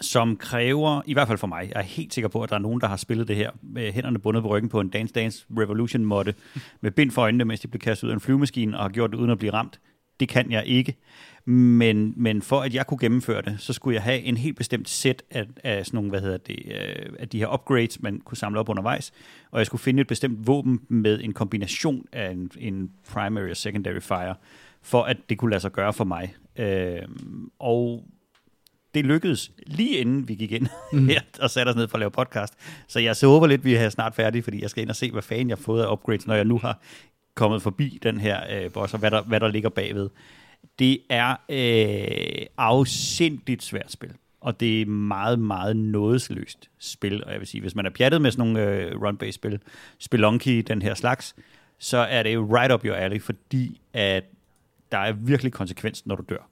som kræver, i hvert fald for mig, jeg er helt sikker på, at der er nogen, der har spillet det her med hænderne bundet på ryggen på en Dance Dance Revolution måtte, med bind for øjnene, mens de blev kastet ud af en flyvemaskine og har gjort det uden at blive ramt. Det kan jeg ikke. Men, men for at jeg kunne gennemføre det, så skulle jeg have en helt bestemt sæt af, af sådan nogle, hvad hedder det, øh, af de her upgrades, man kunne samle op undervejs. Og jeg skulle finde et bestemt våben med en kombination af en, en primary og secondary fire, for at det kunne lade sig gøre for mig. Øh, og det lykkedes lige inden vi gik ind mm. her og satte os ned for at lave podcast. Så jeg så håber lidt, vi er snart færdige, fordi jeg skal ind og se, hvad fanden jeg har fået af upgrades, når jeg nu har kommet forbi den her øh, boss, og hvad der, hvad der ligger bagved. Det er øh, afsindigt svært spil, og det er meget, meget nådesløst spil. Og jeg vil sige, hvis man er pjattet med sådan nogle øh, run-based spil, Spelunky, den her slags, så er det jo right up your alley, fordi at der er virkelig konsekvens, når du dør.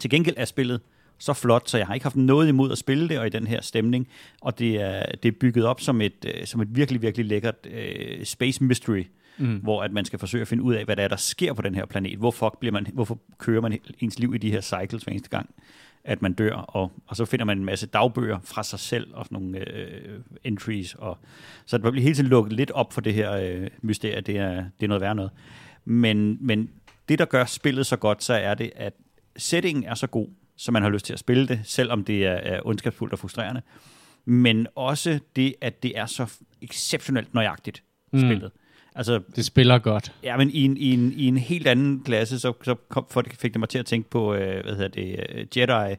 Til gengæld er spillet så flot, så jeg har ikke haft noget imod at spille det, og i den her stemning. Og det er, det er bygget op som et, øh, som et virkelig, virkelig lækkert uh, space mystery, mm. hvor at man skal forsøge at finde ud af, hvad der er, der sker på den her planet. Hvorfor, bliver man, hvorfor kører man ens liv i de her cycles hver eneste gang, at man dør, og, og så finder man en masse dagbøger fra sig selv, og sådan nogle uh, entries. Og, så det bliver hele tiden lukket lidt op for det her uh, mysterie, det er, det er noget værd noget. Men, men det, der gør spillet så godt, så er det, at settingen er så god, så man har lyst til at spille det, selvom det er, er ondskabsfuldt og frustrerende. Men også det, at det er så exceptionelt nøjagtigt mm. spillet. Altså, det spiller godt. Ja, men i en, i en, i en helt anden klasse, så, så kom, fik det mig til at tænke på, øh, hvad hedder det, uh, Jedi.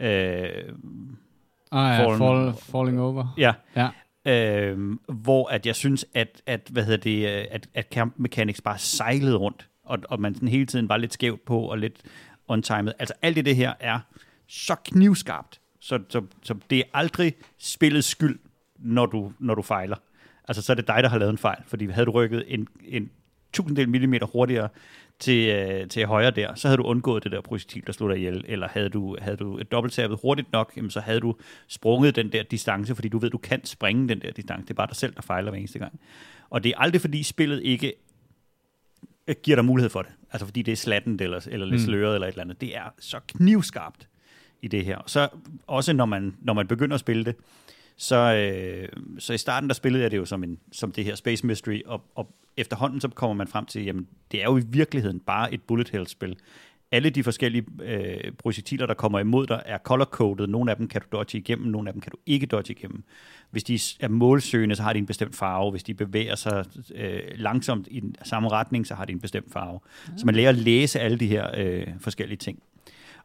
Øh, ah ja, fall, Falling Over. Ja. ja. Øh, hvor at jeg synes, at, at, hvad hedder det, øh, at, at Camp Mechanics bare sejlede rundt, og, og man sådan hele tiden var lidt skævt på, og lidt untimet. Altså alt det, det her er så knivskarpt, så, så, så det er aldrig spillets skyld, når du, når du fejler. Altså så er det dig, der har lavet en fejl, fordi havde du rykket en, en tusinddel millimeter hurtigere til, øh, til højre der, så havde du undgået det der projektil, der slog dig ihjel, eller havde du, havde du dobbelttabet hurtigt nok, jamen, så havde du sprunget den der distance, fordi du ved, du kan springe den der distance. Det er bare dig selv, der fejler hver eneste gang. Og det er aldrig, fordi spillet ikke giver dig mulighed for det. Altså fordi det er slatten eller, eller lidt mm. sløret eller et eller andet. Det er så knivskarpt i det her. Så også når man, når man begynder at spille det, Så, øh, så i starten der spillede jeg det jo som, en, som det her Space Mystery, og, og efterhånden så kommer man frem til, jamen det er jo i virkeligheden bare et bullet hell-spil. Alle de forskellige øh, projektiler, der kommer imod dig, er color-coded. Nogle af dem kan du dodge igennem, nogle af dem kan du ikke dodge igennem. Hvis de er målsøgende, så har de en bestemt farve. Hvis de bevæger sig øh, langsomt i den samme retning, så har de en bestemt farve. Mm. Så man lærer at læse alle de her øh, forskellige ting.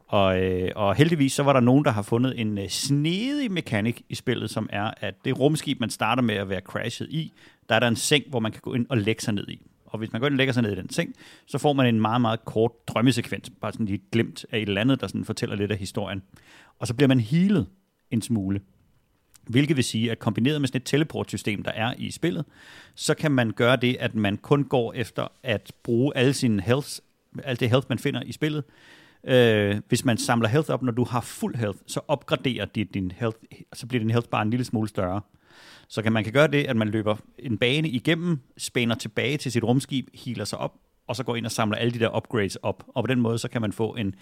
Og, øh, og heldigvis så var der nogen, der har fundet en øh, snedig mekanik i spillet, som er, at det rumskib, man starter med at være crashet i, der er der en seng, hvor man kan gå ind og lægge sig ned i. Og hvis man går ind og lægger sig ned i den seng, så får man en meget, meget kort drømmesekvens, bare sådan lige glemt af et eller andet, der sådan fortæller lidt af historien. Og så bliver man healet en smule. Hvilket vil sige, at kombineret med sådan et teleportsystem, der er i spillet, så kan man gøre det, at man kun går efter at bruge alle sine health, alt det health, man finder i spillet. Øh, hvis man samler health op, når du har fuld health, så opgraderer dit, din health, så bliver din health bare en lille smule større. Så kan man kan gøre det, at man løber en bane igennem, spænder tilbage til sit rumskib, healer sig op, og så går ind og samler alle de der upgrades op. Og på den måde, så kan man få en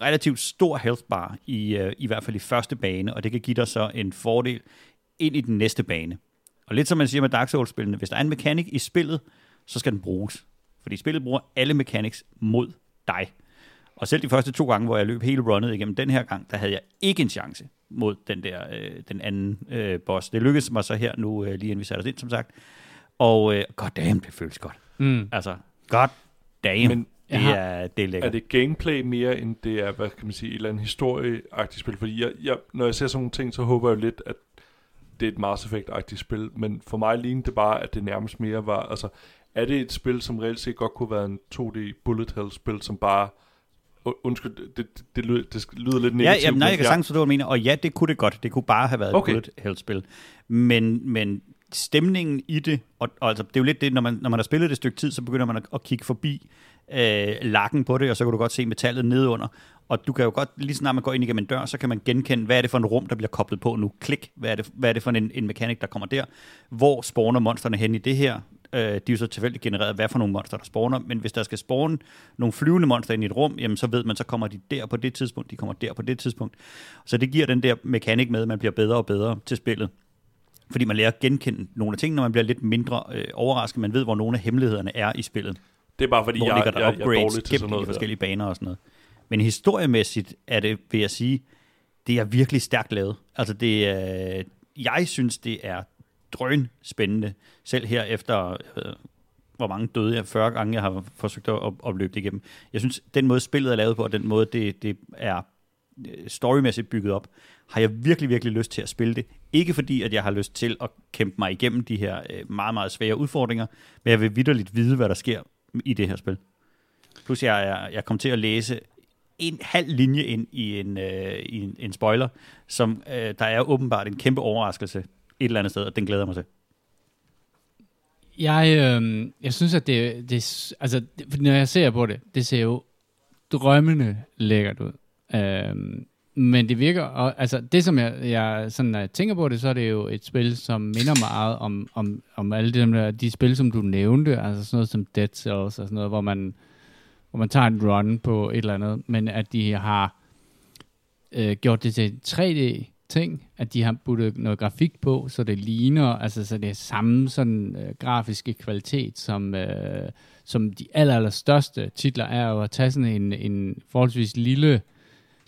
relativt stor health bar, i, øh, i hvert fald i første bane, og det kan give dig så en fordel ind i den næste bane. Og lidt som man siger med Dark Souls-spillene, hvis der er en mekanik i spillet, så skal den bruges. Fordi spillet bruger alle mechanics mod dig. Og selv de første to gange, hvor jeg løb hele runnet igennem den her gang, der havde jeg ikke en chance mod den der øh, den anden øh, boss. Det lykkedes mig så her nu, øh, lige inden vi satte os ind, som sagt. Og øh, god damn, det føles godt. Mm. Altså, god damn. Men det har- er, det er lækkert. Er det gameplay mere, end det er, hvad kan man sige, et eller andet historieagtigt spil? Fordi jeg, jeg, når jeg ser sådan nogle ting, så håber jeg jo lidt, at det er et Mass Effect-agtigt spil. Men for mig lignede det bare, at det nærmest mere var... Altså, er det et spil, som reelt set godt kunne være en 2D bullet hell-spil, som bare... Undskyld, det, det, det, lyder, det lyder lidt Ja, negativt. ja, nej, men jeg kan sagtens forstå, hvad du mener. Og ja, det kunne det godt. Det kunne bare have været Okay. et bullet hell-spil. Men, men stemningen i det, og, og altså, det er jo lidt det, når man, når man har spillet det et stykke tid, så begynder man at, at kigge forbi øh, lakken på det, og så kan du godt se metallet nedunder. Og du kan jo godt, lige snart man går ind igennem en dør, så kan man genkende, hvad er det for en rum, der bliver koblet på nu. Klik, hvad er det, hvad er det for en, en mekanik, der kommer der? Hvor spawner monsterne hen i det her? Øh, de er jo så tilfældigt genereret, hvad for nogle monster, der spawner. Men hvis der skal spawne nogle flyvende monster ind i et rum, jamen så ved man, så kommer de der på det tidspunkt, de kommer der på det tidspunkt. Så det giver den der mekanik med, at man bliver bedre og bedre til spillet. Fordi man lærer at genkende nogle af tingene, når man bliver lidt mindre øh, overrasket. Man ved, hvor nogle af hemmelighederne er i spillet. Det er bare fordi, Hvor jeg, ligger der jeg, jeg er dårlig til sådan i noget. der. forskellige baner og sådan noget. Men historiemæssigt er det, vil jeg sige, det er virkelig stærkt lavet. Altså det er, jeg synes, det er drøn spændende. Selv her efter, øh, hvor mange døde jeg, 40 gange jeg har forsøgt at, at, at løbe det igennem. Jeg synes, den måde spillet er lavet på, og den måde det, det er øh, storymæssigt bygget op, har jeg virkelig, virkelig lyst til at spille det. Ikke fordi, at jeg har lyst til at kæmpe mig igennem de her øh, meget, meget svære udfordringer, men jeg vil vidderligt vide, hvad der sker i det her spil. Plus jeg, er, jeg kom til at læse en halv linje ind i en, øh, i en, en spoiler, som øh, der er åbenbart en kæmpe overraskelse et eller andet sted, og den glæder jeg mig til. Jeg, øh, jeg synes, at det, det altså, det, når jeg ser på det, det ser jo drømmende lækkert ud. Øh, men det virker, og, altså det som jeg, jeg sådan, når jeg tænker på det, så er det jo et spil, som minder meget om, om, om alle de, der, de spil, som du nævnte, altså sådan noget som Dead Cells og sådan noget, hvor man, hvor man tager en run på et eller andet, men at de har øh, gjort det til 3D ting, at de har puttet noget grafik på, så det ligner, altså så det er samme sådan øh, grafiske kvalitet, som, øh, som de aller, aller største titler er, og at tage sådan en, en forholdsvis lille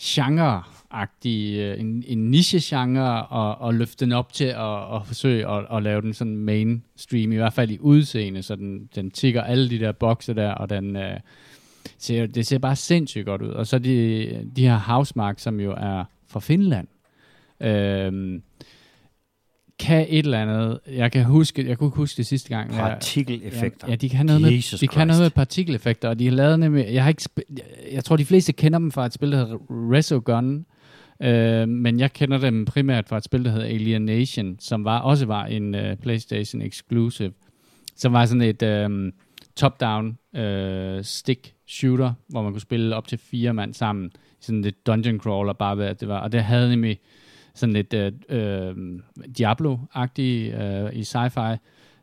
genre-agtig, øh, en, en niche-genre, og, og løfte den op til at, at forsøge at, at lave den sådan mainstream, i hvert fald i udseende, så den, den tigger alle de der bokse der, og den... Øh, ser, det ser bare sindssygt godt ud. Og så de, de her Housemark, som jo er fra Finland, øhm, kan et eller andet, jeg kan huske, jeg kunne ikke huske det sidste gang. Partikeleffekter. Ja, ja, de kan noget med, Jesus de kan noget med partikeleffekter, og de har lavet nemlig, jeg har ikke, jeg tror de fleste kender dem fra et spil, der hedder Resogun, øh, men jeg kender dem primært fra et spil, der hedder Alienation, som var, også var en uh, PlayStation exclusive, som var sådan et um, top-down uh, stick shooter, hvor man kunne spille op til fire mand sammen, sådan lidt dungeon crawler bare ved, at det var, og det havde nemlig sådan lidt øh, uh, Diablo-agtig øh, i sci-fi,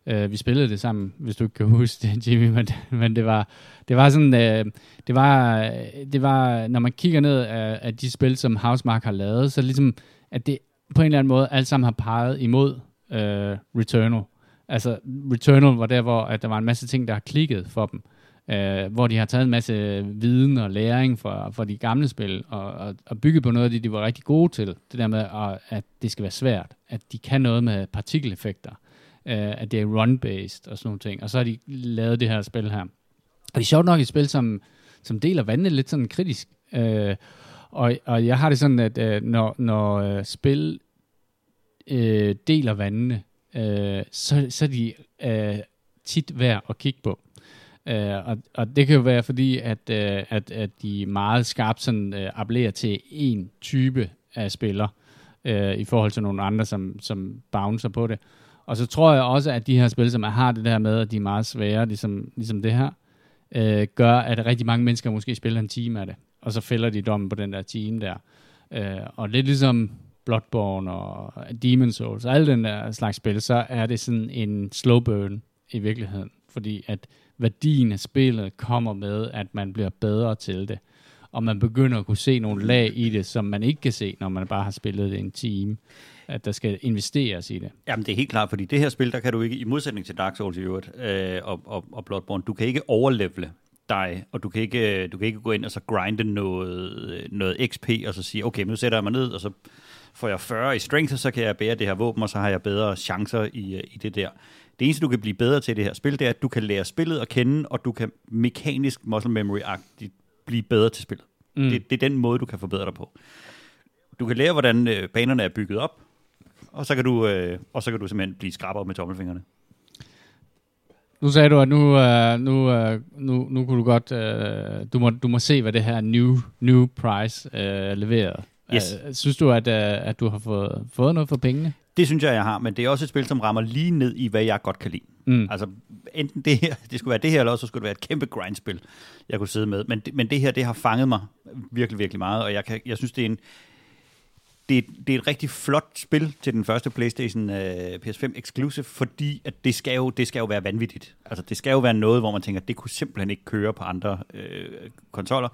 Øh, vi spillede det sammen, hvis du ikke kan huske det, Jimmy, men, men det var det var sådan, øh, det var, det var, når man kigger ned af, af de spil, som Housemark har lavet, så ligesom, at det på en eller anden måde alt sammen har peget imod øh, Returnal. Altså, Returnal var der, hvor at der var en masse ting, der har klikket for dem. Øh, hvor de har taget en masse viden og læring fra, fra de gamle spil, og, og, og bygget på noget af det, de var rigtig gode til. Det der med, at, at det skal være svært. At de kan noget med partikeleffekter. Øh, at det er run-based og sådan nogle ting. Og så har de lavet det her spil her. Og det er sjovt nok et spil, som, som deler vandene lidt sådan kritisk. Øh, og, og jeg har det sådan, at øh, når, når øh, spil øh, deler vandene, øh, så, så er de øh, tit værd at kigge på. Øh, og, og det kan jo være fordi, at, øh, at, at de meget skarpt sådan, øh, appellerer til en type af spiller, øh, i forhold til nogle andre, som, som bouncer på det. Og så tror jeg også, at de her spil, som har det der med, at de er meget svære, ligesom, ligesom det her, øh, gør, at rigtig mange mennesker måske spiller en time af det, og så fælder de dommen på den der time der. Øh, og lidt ligesom Bloodborne og Demon's Souls, og alle den der slags spil, så er det sådan en slow burn i virkeligheden, fordi at værdien af spillet kommer med, at man bliver bedre til det, og man begynder at kunne se nogle lag i det, som man ikke kan se, når man bare har spillet det en time at der skal investeres i det. Jamen det er helt klart, fordi det her spil, der kan du ikke, i modsætning til Dark Souls i øvrigt, øh, og, og, og Bloodborne, du kan ikke overlevele dig, og du kan ikke, øh, du kan ikke gå ind og så grinde noget, øh, noget XP, og så sige, okay, nu sætter jeg mig ned, og så får jeg 40 i strength, og så kan jeg bære det her våben, og så har jeg bedre chancer i, øh, i det der. Det eneste, du kan blive bedre til i det her spil, det er, at du kan lære spillet at kende, og du kan mekanisk muscle memory-agtigt blive bedre til spillet. Mm. Det, det er den måde, du kan forbedre dig på. Du kan lære, hvordan øh, banerne er bygget op, og så kan du, øh, og så kan du simpelthen blive skrabere med tommelfingrene. Nu sagde du, at nu, uh, nu, uh, nu, nu kunne du godt, uh, du, må, du må se, hvad det her new, new price uh, leverer. Yes. Uh, synes du, at, uh, at du har fået, fået noget for pengene? Det synes jeg, jeg har, men det er også et spil, som rammer lige ned i, hvad jeg godt kan lide. Mm. Altså, enten det her, det skulle være det her, eller også skulle det være et kæmpe grindspil, jeg kunne sidde med. Men, men det her, det har fanget mig virkelig, virkelig meget, og jeg, kan, jeg synes, det er en, det, det er et rigtig flot spil til den første PlayStation uh, PS5 Exclusive, fordi at det, skal jo, det skal jo være vanvittigt. Altså, det skal jo være noget, hvor man tænker, at det kunne simpelthen ikke køre på andre øh, konsoller.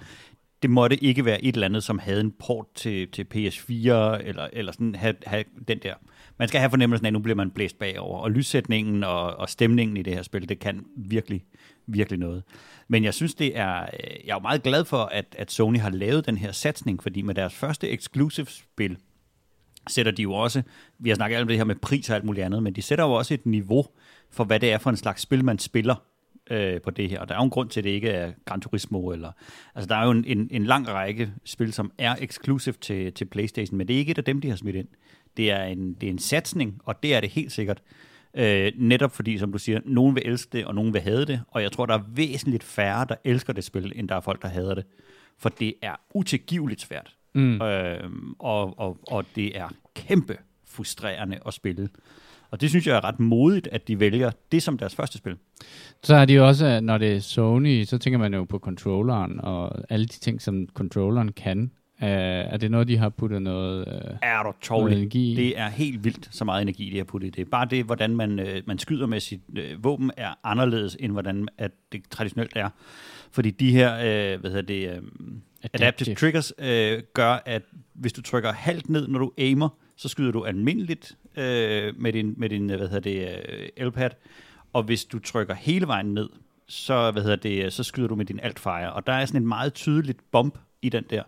Det måtte ikke være et eller andet, som havde en port til, til PS4, eller, eller sådan have, have den der. Man skal have fornemmelsen af, at nu bliver man blæst bagover. Og lyssætningen og, og stemningen i det her spil, det kan virkelig, virkelig noget. Men jeg synes, det er, øh, jeg er meget glad for, at, at Sony har lavet den her satsning, fordi med deres første exclusive spil, sætter de jo også, vi har snakket om det her med pris og alt muligt andet, men de sætter jo også et niveau for, hvad det er for en slags spil, man spiller øh, på det her. Og der er jo en grund til, at det ikke er Gran Turismo, eller, altså der er jo en, en, en lang række spil, som er exclusive til, til Playstation, men det er ikke et af dem, de har smidt ind. Det er en, det er en satsning, og det er det helt sikkert. Øh, netop fordi, som du siger, nogen vil elske det, og nogen vil have det, og jeg tror, der er væsentligt færre, der elsker det spil, end der er folk, der hader det. For det er utilgiveligt svært. Mm. Øh, og, og, og det er kæmpe frustrerende at spille. Og det synes jeg er ret modigt, at de vælger det som deres første spil. Så er de jo også, når det er Sony, så tænker man jo på controlleren og alle de ting, som controlleren kan. Uh, er det noget, de har puttet noget, uh, er du noget energi i? Det er helt vildt, så meget energi, de har puttet i det. Bare det, hvordan man, uh, man skyder med sit uh, våben, er anderledes, end hvordan at det traditionelt er. Fordi de her, uh, hvad hedder det, uh, adaptive, adaptive triggers uh, gør, at hvis du trykker halvt ned, når du aimer, så skyder du almindeligt øh, med din, med din øh, hvad hedder det, øh, elpad, Og hvis du trykker hele vejen ned, så, hvad hedder det, øh, så skyder du med din alt-fire. Og der er sådan et meget tydeligt bump i den der.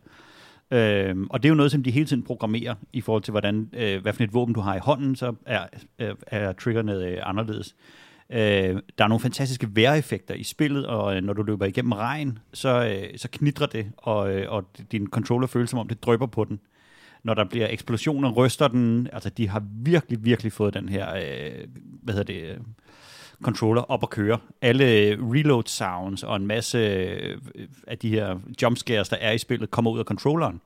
Øh, og det er jo noget, som de hele tiden programmerer i forhold til, hvordan, øh, hvad for et våben du har i hånden, så er, er, er triggerne øh, anderledes. Øh, der er nogle fantastiske vejreffekter i spillet, og øh, når du løber igennem regn, så, øh, så knitrer det, og, øh, og din controller føles som om det drypper på den. Når der bliver eksplosioner, ryster den. Altså, de har virkelig, virkelig fået den her, øh, hvad hedder det, øh, controller op at køre. Alle reload sounds og en masse øh, af de her jumpscares, der er i spillet, kommer ud af controlleren.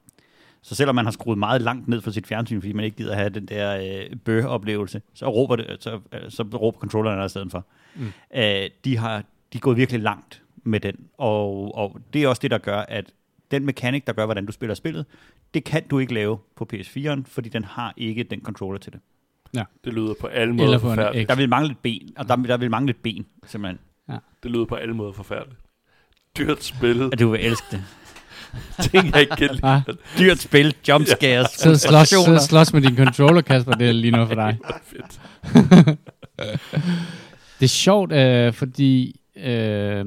Så selvom man har skruet meget langt ned for sit fjernsyn, fordi man ikke gider have den der øh, bøh-oplevelse, så råber, det, så, øh, så råber controlleren der i stedet for. Mm. Øh, de, har, de er gået virkelig langt med den, og, og det er også det, der gør, at den mekanik, der gør, hvordan du spiller spillet, det kan du ikke lave på PS4'en, fordi den har ikke den controller til det. Ja. Det lyder på alle måder Eller på forfærdeligt. Der vil mangle et ben, og der, der vil mangle et ben, simpelthen. Ja. Det lyder på alle måder forfærdeligt. Dyrt spil. Og du vil elske det. ting, jeg ikke kan lide. Ah, Dyrt spil, jumpscares, så slås, så slås med din controller, Kasper, det er lige noget for dig. Fedt. Det er sjovt, øh, fordi... Øh,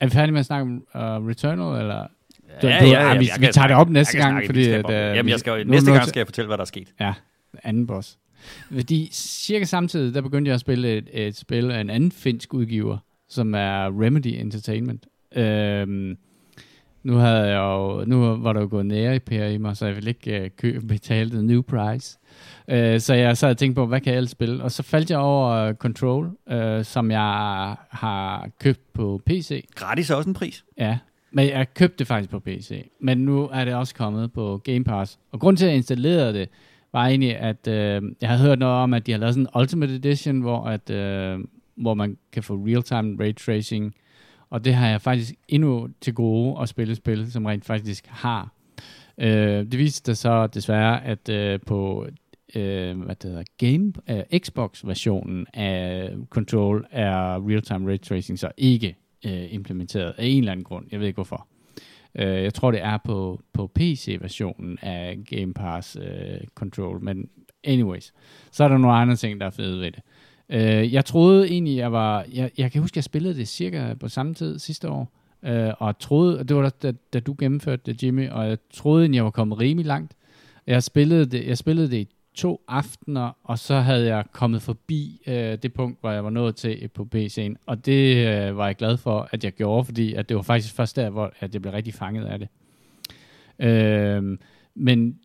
er vi færdige med at snakke om uh, Returnal, eller? Du- du- ah, vi- jeg vi kan tager det op næste gang, snakke fordi at, øh, Jamen, vi- jeg skal, næste gang skal jeg fortælle, hvad der er sket. Ja, anden boss. Fordi cirka samtidig, der begyndte jeg at spille et, et spil af en anden finsk udgiver, som er Remedy Entertainment. Øhm, nu havde jeg jo, nu var der jo gået nære i mig, så jeg ville ikke uh, købe, betale the new price. Uh, så jeg sad og tænkte på, hvad kan jeg ellers spille? Og så faldt jeg over uh, Control, uh, som jeg har købt på PC. Gratis er også en pris. Ja, men jeg købte det faktisk på PC. Men nu er det også kommet på Game Pass. Og grund til, at jeg installerede det, var egentlig, at øh, jeg har hørt noget om, at de har lavet sådan en Ultimate Edition, hvor, at, øh, hvor man kan få real-time ray tracing. Og det har jeg faktisk endnu til gode at spille spil, som rent faktisk har. Øh, det viste sig så desværre, at øh, på øh, hvad det hedder, Game, øh, Xbox-versionen af Control er real-time ray tracing så ikke øh, implementeret af en eller anden grund. Jeg ved ikke hvorfor. Øh, jeg tror, det er på, på PC-versionen af Game Pass øh, Control, men anyways, så er der nogle andre ting, der er fede ved det. Øh, jeg troede egentlig, jeg var... Jeg, jeg kan huske, jeg spillede det cirka på samme tid sidste år, øh, og troede, og det var da, da, da du gennemførte det, Jimmy, og jeg troede, egentlig, jeg var kommet rimelig langt. Jeg spillede det, jeg spillede det i to aftener, og så havde jeg kommet forbi øh, det punkt, hvor jeg var nået til på PC'en, og det øh, var jeg glad for, at jeg gjorde, fordi at det var faktisk først der, hvor at jeg blev rigtig fanget af det. Øh, men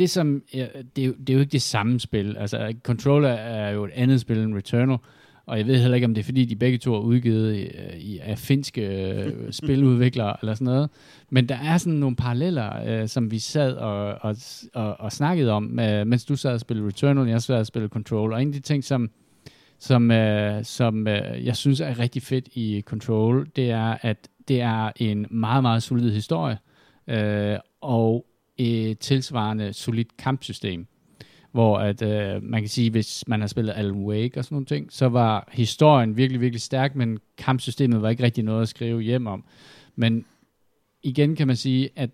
det som, ja, det, er jo, det er jo ikke det samme spil. Altså, Controller er jo et andet spil end Returnal, og jeg ved heller ikke, om det er fordi, de begge to er udgivet i, i, af finske øh, spiludviklere eller sådan noget. Men der er sådan nogle paralleller, øh, som vi sad og, og, og, og snakkede om, øh, mens du sad og spillede Returnal, jeg sad og spillede Control. Og en af de ting, som, som, øh, som øh, jeg synes er rigtig fedt i Control, det er, at det er en meget, meget solid historie, øh, og et tilsvarende solidt kampsystem hvor at øh, man kan sige, hvis man har spillet Alan Wake og sådan nogle ting, så var historien virkelig, virkelig stærk, men kampsystemet var ikke rigtig noget at skrive hjem om. Men igen kan man sige, at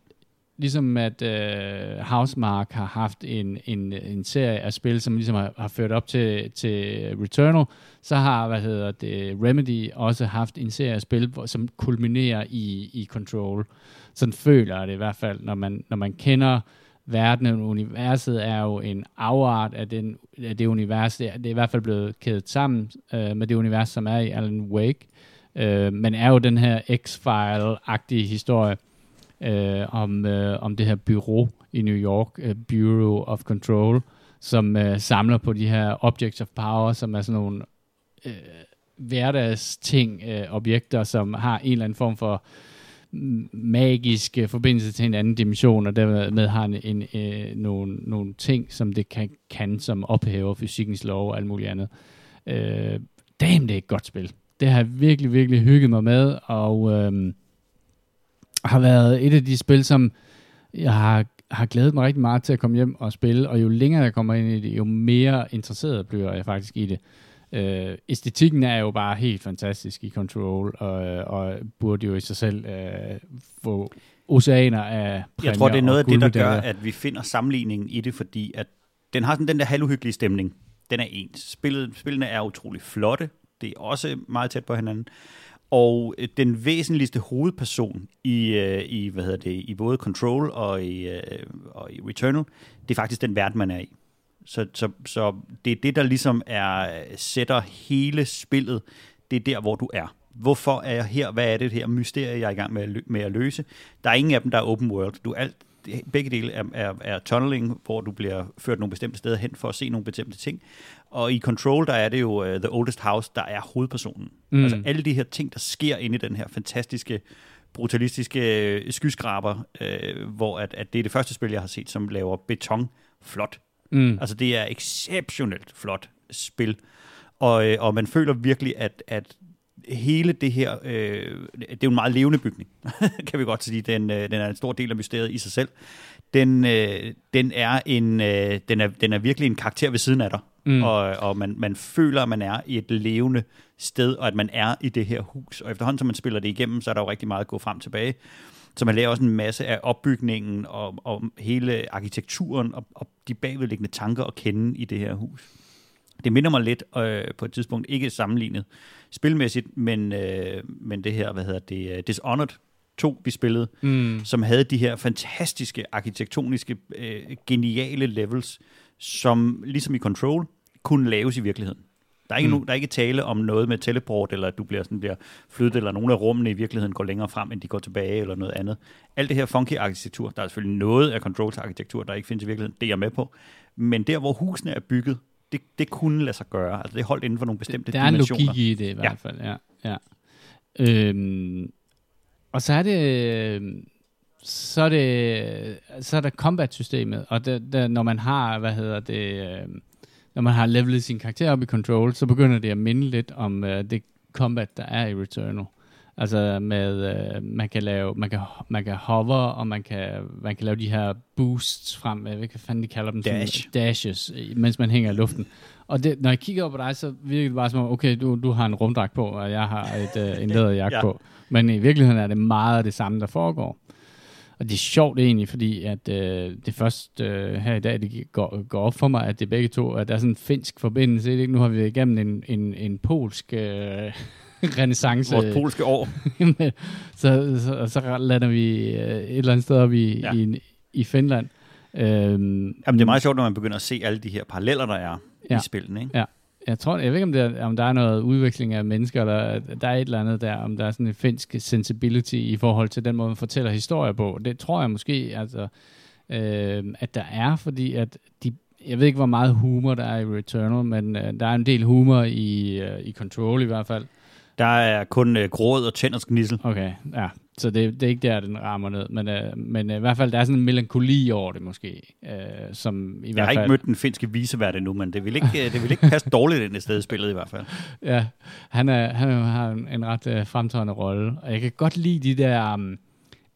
ligesom at øh, Housemark har haft en, en, en serie af spil, som ligesom har, har ført op til, til Returnal, så har hvad hedder det, Remedy også haft en serie af spil, som kulminerer i, i Control. Sådan føler jeg det i hvert fald, når man, når man kender verdenen, universet er jo en afart af, den, af det univers. Det er, det er i hvert fald blevet kædet sammen øh, med det univers, som er i Alan Wake. Øh, men er jo den her X-File-agtige historie øh, om, øh, om det her bureau i New York, øh, Bureau of Control, som øh, samler på de her objects of power, som er sådan nogle øh, hverdagsting, øh, objekter, som har en eller anden form for magiske forbindelse til en anden dimension, og dermed har en, en, øh, nogle, nogle ting, som det kan, kan som ophæver fysikkens lov og alt muligt andet. Øh, damn, det er et godt spil. Det har jeg virkelig, virkelig hygget mig med, og øh, har været et af de spil, som jeg har, har glædet mig rigtig meget til at komme hjem og spille, og jo længere jeg kommer ind i det, jo mere interesseret bliver jeg faktisk i det. Øh, æstetikken er jo bare helt fantastisk i Control, og, og burde jo i sig selv øh, få oceaner af Jeg tror, det er noget af det, der gør, at vi finder sammenligningen i det, fordi at den har sådan den der halvuhyggelige stemning. Den er ens. Spillet, spillene er utrolig flotte. Det er også meget tæt på hinanden. Og øh, den væsentligste hovedperson i, øh, i, hvad hedder det, i både Control og i, øh, og i Returnal, det er faktisk den verden, man er i. Så, så, så det er det, der ligesom er, sætter hele spillet. Det er der, hvor du er. Hvorfor er jeg her? Hvad er det her mysterie, jeg er i gang med at, lø- med at løse? Der er ingen af dem, der er open world. Du alt, begge dele er, er, er tunneling, hvor du bliver ført nogle bestemte steder hen for at se nogle bestemte ting. Og i Control, der er det jo uh, The Oldest House, der er hovedpersonen. Mm. Mm. Altså alle de her ting, der sker inde i den her fantastiske, brutalistiske øh, skyskraber, øh, hvor at, at det er det første spil, jeg har set, som laver beton flot. Mm. Altså det er exceptionelt flot spil. Og, øh, og man føler virkelig, at, at hele det her, øh, det er jo en meget levende bygning, kan vi godt sige. Den, øh, den er en stor del af mysteriet i sig selv. Den, øh, den, er, en, øh, den, er, den er virkelig en karakter ved siden af dig. Mm. Og, og man, man føler, at man er i et levende sted, og at man er i det her hus. Og efterhånden, som man spiller det igennem, så er der jo rigtig meget at gå frem og tilbage. Så man lærer også en masse af opbygningen og, og hele arkitekturen og, og de bagvedliggende tanker at kende i det her hus. Det minder mig lidt øh, på et tidspunkt, ikke sammenlignet spilmæssigt, men, øh, men det her, hvad hedder det, uh, Dishonored 2, vi spillede, Mm. som havde de her fantastiske, arkitektoniske, øh, geniale levels, som ligesom i Control, kunne laves i virkeligheden. Der er, ikke Mm. no, der er ikke tale om noget med teleport, eller at du bliver, sådan, bliver flyttet, eller nogle af rummene i virkeligheden går længere frem, end de går tilbage, eller noget andet. Alt det her funky arkitektur, der er selvfølgelig noget af Controls arkitektur, der ikke findes i virkeligheden, det er jeg med på. Men der, hvor husene er bygget, det, det kunne lade sig gøre. Altså det er holdt inden for nogle bestemte Der er en dimensioner. logik i det i hvert fald, ja. ja. Øhm, og så er det, øhm, så er det, så er der combat-systemet, og det, det, når man har, hvad hedder det, øhm, når man har levelet sin karakter op i Control, så begynder det at minde lidt om øh, det combat, der er i Returnal. Altså med, øh, man kan lave, man kan, man kan hover, og man kan, man kan lave de her boosts frem, jeg ved ikke, hvad fanden de kalder dem. sådan Dash. dashes, øh, mens man hænger i luften. Og det, når jeg kigger op på dig, så virker det bare som om, okay, du, du har en rumdragt på, og jeg har et, øh, en læderjakke Ja. på. Men i virkeligheden er det meget det samme, der foregår. Og det er sjovt egentlig, fordi at øh, det først øh, her i dag, det går, går op for mig, at det begge to, at der er sådan en finsk forbindelse. Ikke? Nu har vi igennem en, en, en polsk øh, renaissance. Vores polske år. så, så, så lander vi øh, et eller andet sted op i, Ja. ja. i, i Finland. Øhm, Jamen, det er meget sjovt, når man begynder at se alle de her paralleller, der er ja. Ja. i spillene. Ikke? Jeg tror, jeg ved ikke, om, det er, om der er noget udveksling af mennesker, eller der er et eller andet der, om der er sådan en finsk sensibility i forhold til den måde, man fortæller historier på. Det tror jeg måske, altså, øh, at der er, fordi at de, jeg ved ikke, hvor meget humor der er i Returnal, men øh, der er en del humor i, øh, i Control i hvert fald. Der er kun øh, gråd og tænders gnissel. Okay, ja. Så det, det er ikke der, den rammer ned. Men, øh, men øh, i hvert fald, der er sådan en melankoli over det måske. Øh, som i Jeg hvert har fald, ikke mødt den finske visevært endnu, men det vil ikke, øh, det vil ikke passe dårligt ind i stedet spillet i hvert fald. Ja, han, er, han er- har en, en ret øh, fremtrædende rolle. Og jeg kan godt lide de der, um,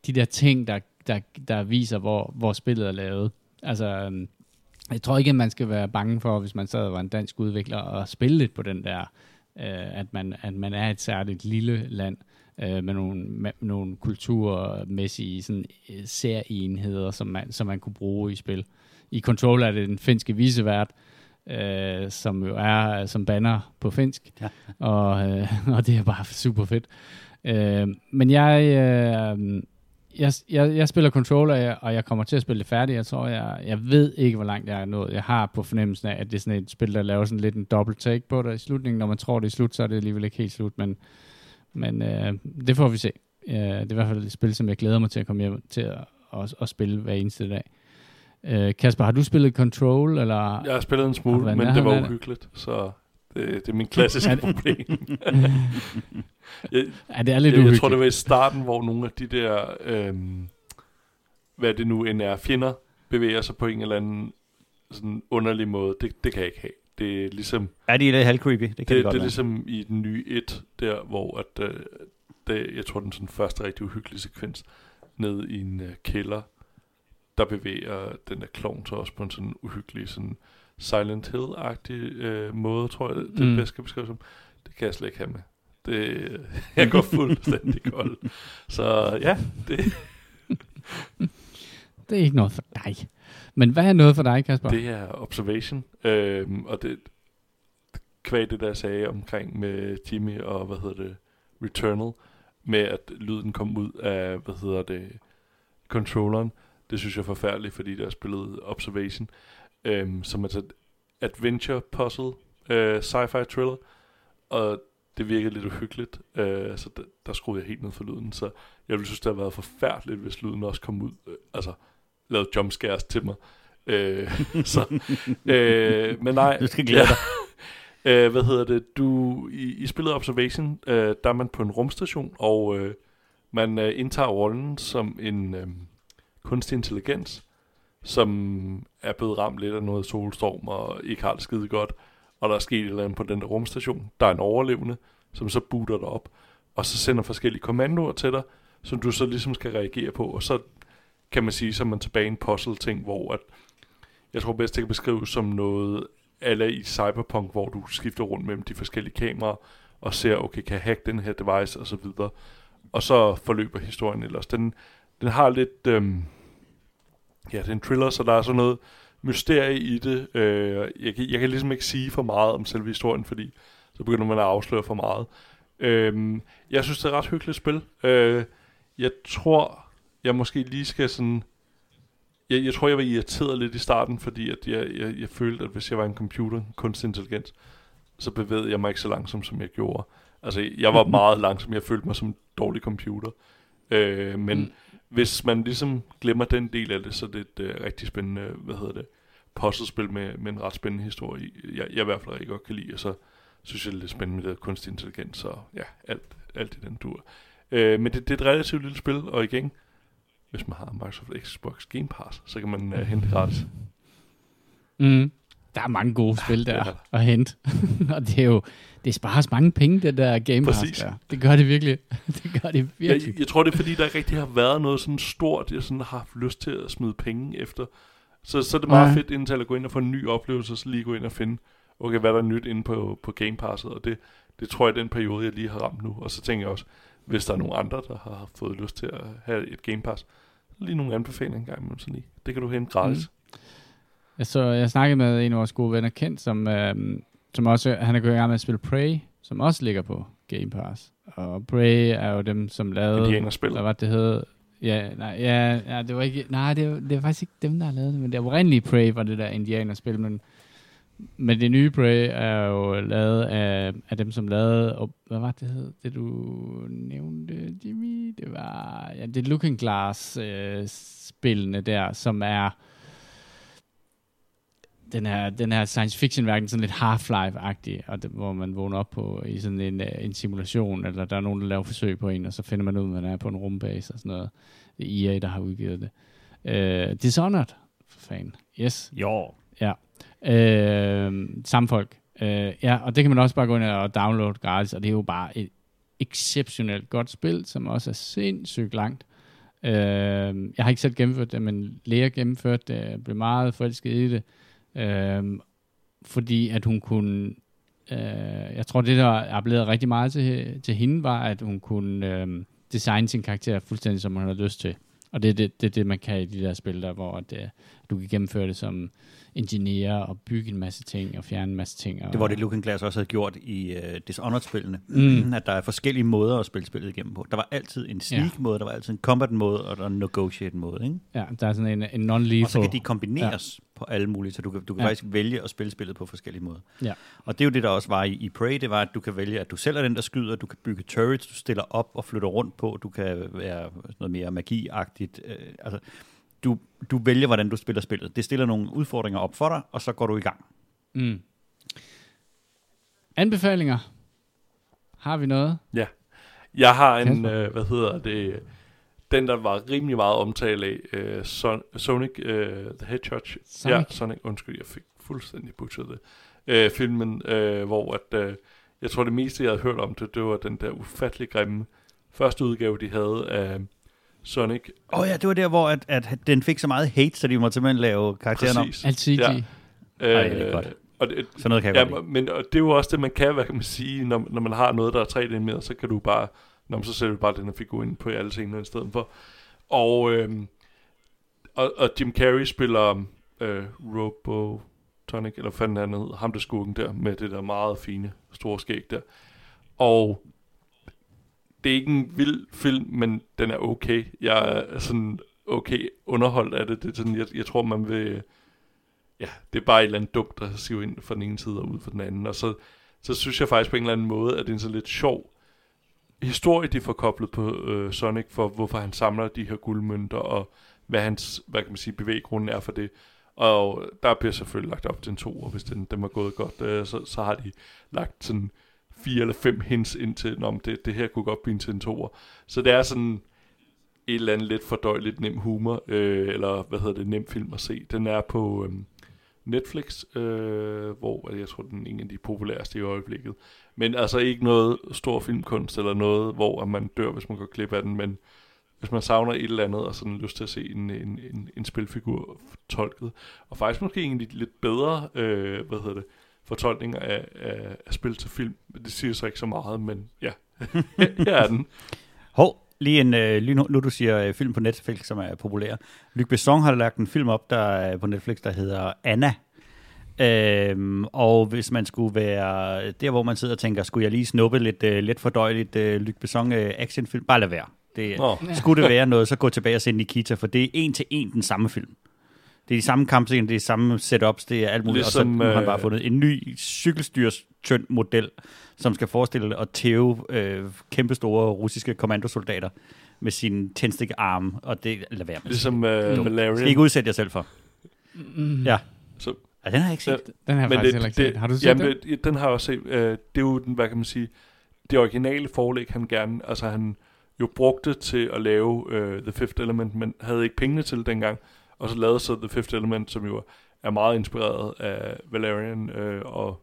de der ting, der, der, der viser, hvor, hvor spillet er lavet. Altså, um, jeg tror ikke, at man skal være bange for, hvis man sad og var en dansk udvikler, og spille lidt på den der, øh, at, man, at man er et særligt lille land, øh, med nogle, med nogle kulturmæssige sådan, øh, særenheder, som man, som man kunne bruge i spil. I Control er det den finske visevært, øh, som jo er som banner på finsk, Ja. og, øh, og det er bare super fedt. Øh, men jeg, øh, jeg, jeg, jeg spiller Control, og jeg, kommer til at spille det færdigt. Jeg tror, jeg, jeg ved ikke, hvor langt jeg er nået. Jeg har på fornemmelsen af, at det er sådan et spil, der laver sådan lidt en dobbelt take på det i slutningen. Når man tror, det er slut, så er det alligevel ikke helt slut, men, men øh, det får vi se. Øh, det er i hvert fald et spil, som jeg glæder mig til at komme hjem til at, at, at spille hver eneste dag. Øh, Kasper, har du spillet Control, eller? Jeg har spillet en smule, men det var uhyggeligt, så det, det er min klassiske problem. jeg, Ja, det er lidt jeg, jeg tror, det var i starten, hvor nogle af de der, øhm, hvad det nu end er, fjender, bevæger sig på en eller anden sådan underlig måde. Det, det kan jeg ikke have. Det er ligesom, Er de lidt halvcreepy? Det kan det, det, godt det er ligesom i den nye et, der hvor at, øh, det, jeg tror, den sådan første rigtig uhyggelige sekvens, ned i en øh, kælder, der bevæger den der klovn så også på en sådan uhyggelig, sådan Silent Hill-agtig øh, måde, tror jeg, det, det Mm. bedst skal beskrives som. Det kan jeg slet ikke have med. Det, jeg går fuldstændig kold. Så ja, det, Det er ikke noget for dig. Men hvad er noget for dig, Kasper? det er observation. Øhm, og det, kvæg det, der jeg sagde omkring med Jimmy og, hvad hedder det, Returnal, med at lyden kom ud af, hvad hedder det, controlleren. Det synes jeg er forfærdeligt, fordi der er spillet Observation, øhm, som er et adventure puzzle, øh, sci-fi thriller, og det virkede lidt uhyggeligt, øh, så der, der skruede jeg helt ned for lyden, så jeg ville synes, det havde været forfærdeligt, hvis lyden også kom ud, øh, altså lavede jumpscares til mig. Øh, så, øh, men nej. Du skal glæde dig. Øh, hvad hedder det? Du, i, I spillet Observation, øh, der er man på en rumstation, og øh, man øh, indtager rollen som en øh, kunstig intelligens, som er blevet ramt lidt af noget solstorm, og ikke har det skide godt, og der er sket et eller andet på den der rumstation. Der er en overlevende, som så booter dig op, og så sender forskellige kommandoer til dig, som du så ligesom skal reagere på, og så kan man sige, så er man tilbage i en puzzle-ting, hvor at, jeg tror bedst, det kan beskrives som noget eller i Cyberpunk, hvor du skifter rundt mellem de forskellige kameraer, og ser, okay, kan jeg hacke den her device, og så videre. Og så forløber historien ellers. Den, den har lidt, øhm, ja, det er en thriller, så der er sådan noget mysterie i det. Øh, jeg, kan, jeg kan ligesom ikke sige for meget om selve historien, fordi så begynder man at afsløre for meget. Øh, jeg synes, det er et ret hyggeligt spil. Øh, jeg tror, jeg måske lige skal sådan... Jeg, jeg tror, jeg var irriteret lidt i starten, fordi at jeg, jeg, jeg følte, at hvis jeg var en computer, kunstig intelligens, så bevægede jeg mig ikke så langsomt, som jeg gjorde. Altså, jeg var meget langsom. Jeg følte mig som en dårlig computer. Øh, men mm. hvis man ligesom glemmer den del af det, så det er det et uh, rigtig spændende, hvad hedder det, puzzlespil med, med en ret spændende historie, jeg, jeg i hvert fald rigtig godt kan lide, og så synes jeg, det er lidt spændende med det kunstig intelligens, og ja, alt, alt i den dur. Øh, men det, det er et relativt lille spil, og igen, hvis man har Microsoft Xbox Game Pass, så kan man uh, hente gratis. Mm. Der er mange gode spil der Ja. at hente. og det er jo, det sparer mange penge, det der Game Pass Præcis. der. Det gør det virkelig. det gør det virkelig. Jeg, jeg tror, det er fordi, der ikke rigtig har været noget sådan stort, jeg sådan har haft lyst til at smide penge efter. Så, så er det meget Nej. fedt indtil at gå ind og få en ny oplevelse, så lige gå ind og finde, okay, hvad der er nyt inde på, på Game Passet, og det, det tror jeg den periode, jeg lige har ramt nu. Og så tænker jeg også, hvis der er nogen andre, der har fået lyst til at have et Game Pass, lige nogle anbefalinger engang imellem sådan lige. Det kan du hente gratis. Mm. Jeg, så, jeg snakkede med en af vores gode venner, Kent, som, øhm, som også, han er gået i gang med at spille Prey, som også ligger på Game Pass. Og Prey er jo dem, som lavede... Indianerspil. Hvad var det, det hed? Ja, nej, ja, ja, det var ikke... Nej, det var, det var faktisk ikke dem, der har lavet det, men det oprindelige Prey var det der indianerspil, men, men det nye Prey er jo lavet af, af dem, som lavede... Og, hvad var det, hed? Det du nævnte, Jimmy? Det var... Ja, det Looking Glass øh, der, som er den her, den her science fiction verden sådan lidt Half-Life-agtig, og det, hvor man vågner op på i sådan en, øh, en simulation, eller der er nogen, der laver forsøg på en, og så finder man ud, at man er på en rumbase og sådan noget. Det er EA, der har udgivet det. Øh, Dishonored, for fanden. Yes. Jo. Øh, Uh, samme folk. Øh, ja, og det kan man også bare gå ind og downloade gratis, og det er jo bare et exceptionelt godt spil, som også er sindssygt langt. Øh, jeg har ikke selv gennemført det, men Lea gennemførte det, blev meget forelsket i det. øh, fordi at hun kunne, øh, jeg tror det der appellerede rigtig meget til, til hende, var at hun kunne øh, designe sin karakter fuldstændig som hun havde lyst til. Og det er det, det, det, man kan i de der spil der, hvor at, øh, du kan gennemføre det som ingeniør og bygge en masse ting og fjerne en masse ting. Og, Det var det, Looking Glass også havde gjort i uh, Dishonored-spillene. Mm. At der er forskellige måder at spille spillet igennem på. Der var altid en sneak-måde, der var altid en combat-måde, og der en negotiate-måde. Ikke? Ja, der er sådan en, en non-lethal. Og så kan de kombineres ja. på alle mulige, så du kan, du kan Ja. ja. faktisk vælge at spille spillet på forskellige måder. Ja. Og det er jo det, der også var i, i Prey, det var, at du kan vælge, at du selv er den, der skyder, du kan bygge turrets, du stiller op og flytter rundt på, du kan være noget mere magi-agtigt. Øh, altså, du, du vælger, hvordan du spiller spillet. Det stiller nogle udfordringer op for dig, og så går du i gang. Mm. Anbefalinger. Har vi noget? Ja. Jeg har en, øh, hvad hedder det, den der var rimelig meget omtale af, øh, Son- Sonic øh, the Hedgehog. Sonic? Ja, Sonic, undskyld, jeg fik fuldstændig butcheret det. Øh, filmen, øh, hvor at, øh, jeg tror det meste, jeg havde hørt om det, det var den der ufattelig grimme første udgave, de havde af Sonic. Åh oh ja, det var der, hvor at, at den fik så meget hate, så de måtte simpelthen lave karakteren om. Præcis. Alt CG. Ja. Ej, det er godt. Og det, Sådan noget kan jeg Ja, godt lide. men og det er jo også det, man kan, hvad kan man sige, når, når man har noget, der er 3D med, så kan du bare, når man så sætter du bare den her figur ind på alle scener i stedet for. Og, øhm, og, og Jim Carrey spiller øh, Robotonic, eller hvad fanden han hedder, ham der skurken der, med det der meget fine, store skæg der. Og det er ikke en vild film, men den er okay. Jeg er sådan okay underholdt af det. det er sådan, jeg, jeg tror, man vil ja, det er bare et eller andet dumt, der siver ind fra den ene side og ud fra den anden. Og så, så synes jeg faktisk på en eller anden måde, at det er en så lidt sjov historie, de får koblet på øh, Sonic, for hvorfor han samler de her guldmønter, og hvad hans, hvad kan man sige, bevæggrunden er for det. Og der bliver selvfølgelig lagt op til en to, og hvis den, den var gået godt, øh, så, så har de lagt sådan fire eller fem hints ind til, om det, det her kunne godt blive til en toer. Så det er sådan et eller andet lidt fordøjeligt nem humor, øh, eller hvad hedder det, nem film at se. Den er på øh, Netflix, øh, hvor jeg tror, den er en af de populæreste i øjeblikket. Men altså ikke noget stor filmkunst, eller noget, hvor man dør, hvis man går klip af den, men hvis man savner et eller andet, og sådan lyst til at se en, en, en, en spilfigur tolket, og faktisk måske egentlig lidt bedre, øh, hvad hedder det, fortolkninger af, af, af spil til film. Det siger så ikke så meget, men ja, her er den. Hov, Lige en, øh, lige nu, nu du siger øh, film på Netflix, som er populær. Luc Besson har lagt en film op, der er på Netflix, der hedder Anna. Øhm, og hvis man skulle være der, hvor man sidder og tænker, skulle jeg lige snuppe lidt øh, let fordøjeligt øh, Luc Besson øh, actionfilm, bare lad være. Det, Nå. skulle det være noget, så gå tilbage og se Nikita, for det er en til en den samme film. Det er de samme kampscener, det er de samme setups, det er alt muligt. Ligesom, og så har han øh, bare fundet en ny cykelstyrs tynd model, som skal forestille at tæve øh, kæmpestore russiske kommandosoldater med sine tændstikkearme, og det lad være med. Ligesom uh, Dumt. Valerian. Skal ikke udsætte jer selv for. Mm. Ja. Så, ja, den har jeg ikke set. Den har jeg faktisk heller ikke set. Har du set jamen, den? det, den har jeg også set. Uh, det er jo, den, hvad kan man sige, det originale forlæg, han gerne, altså han jo brugte til at lave uh, The Fifth Element, men havde ikke pengene til det dengang, og så lavede så The Fifth Element, som jo er meget inspireret af Valerian uh, og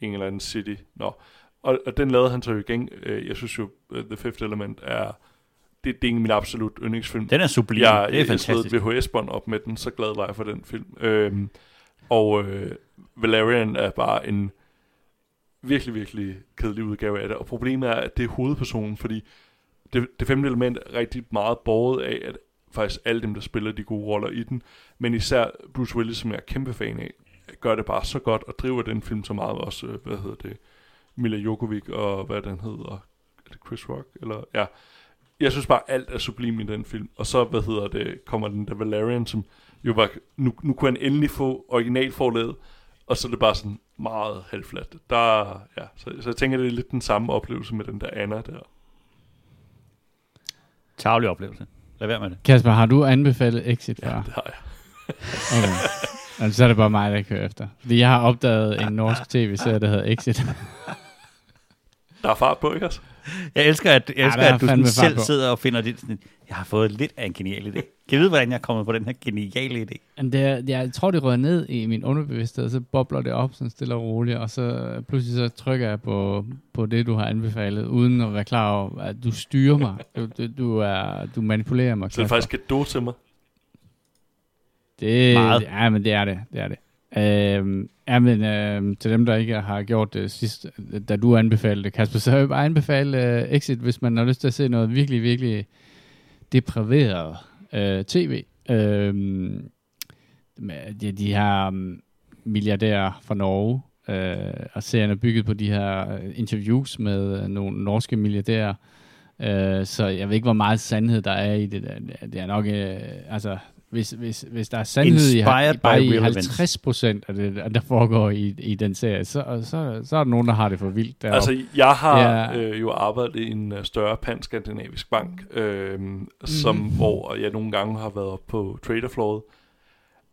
en eller anden city. Nå. Og, og den lavede han så jo igen. Uh, jeg synes jo, uh, The Fifth Element er, det, det er en af mine absolut yndlingsfilm. Den er sublim. Jeg, det er jeg fantastisk. VHS-bånd op med den, så glad var jeg for den film. Øhm, og øh, Valerian er bare en virkelig, virkelig kedelig udgave af det. Og problemet er, at det er hovedpersonen, fordi det, det femte element er rigtig meget borget af, at faktisk alle dem, der spiller de gode roller i den, men især Bruce Willis, som jeg er kæmpe fan af, gør det bare så godt og driver den film så meget også, øh, hvad hedder det, Mila Jokovic og hvad den hedder, er det Chris Rock? Eller, ja, jeg synes bare, alt er sublim i den film. Og så, hvad hedder det, kommer den der Valerian, som jo var, nu, nu kunne han endelig få originalforlaget, og så er det bare sådan meget halvfladt. Der, ja, så, så jeg tænker, det er lidt den samme oplevelse med den der Anna der. Tavlig oplevelse. Lad være med det. Kasper, har du anbefalet Exit før? Ja, det har jeg. Okay. Altså, så er det bare mig, der kører efter. Fordi jeg har opdaget en norsk tv-serie, der hedder Exit. Der er fart på, ikke også? Jeg elsker, at, jeg elsker, er at du sådan selv på. sidder og finder det sådan, jeg har fået lidt af en genial idé. Kan jeg vide, hvordan jeg er kommet på den her geniale idé? Men det er, jeg tror, det rører ned i min underbevidsthed, og så bobler det op sådan stille og roligt, og så pludselig så trykker jeg på, på det, du har anbefalet, uden at være klar over, at du styrer mig. Du, du, du, er, du manipulerer mig. Så det er faktisk et do til mig. Det, Meget. Ja, men det er det. det, er det. Øhm, ja, men øhm, til dem, der ikke har gjort det sidst, da du anbefalede det, Kasper, så vil jeg bare anbefale øh, Exit, hvis man har lyst til at se noget virkelig, virkelig depraveret øh, tv. Øhm, de, de her um, milliardærer fra Norge, øh, og serien er bygget på de her øh, interviews med øh, nogle norske milliardærer, Øh, så jeg ved ikke, hvor meget sandhed der er i det. der. Det er nok, øh, altså, hvis, hvis, hvis der er sandhed i, Inspired i, bare by i real 50 procent af det, der foregår i, i den serie, så, så, så er der nogen, der har det for vildt deroppe. Altså, jeg har Ja. øh, jo arbejdet i en øh, større pan-skandinavisk bank, øh, som, hvor jeg nogle gange har været på traderflowet.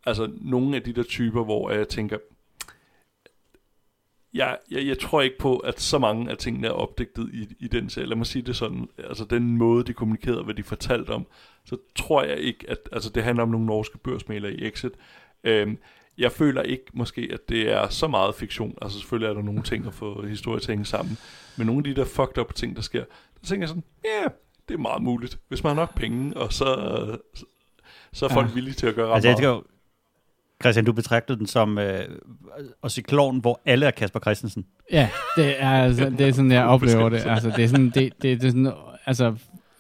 Altså, nogle af de der typer, hvor jeg tænker, jeg, jeg, jeg tror ikke på, at så mange af tingene er opdigtet i, i den serie. Lad mig sige det sådan. Altså, den måde, de kommunikerede, hvad de fortalte om, så tror jeg ikke, at... Altså, det handler om nogle norske børsmalere i Exit. Øhm, jeg føler ikke måske, at det er så meget fiktion. Altså selvfølgelig er der nogle ting at få historie til at hænge sammen. Men nogle af de der fucked up ting, der sker, der tænker jeg sådan, ja, yeah, det er meget muligt. Hvis man har nok penge, og så, så, er folk Ja. villige til at gøre ret Altså, meget. Christian, du betragtede den som øh, at se kloven, hvor alle er Kasper Christensen. Ja, det er, altså, det er sådan, jeg oplever det. Altså, det er sådan, det, det, det er sådan, altså,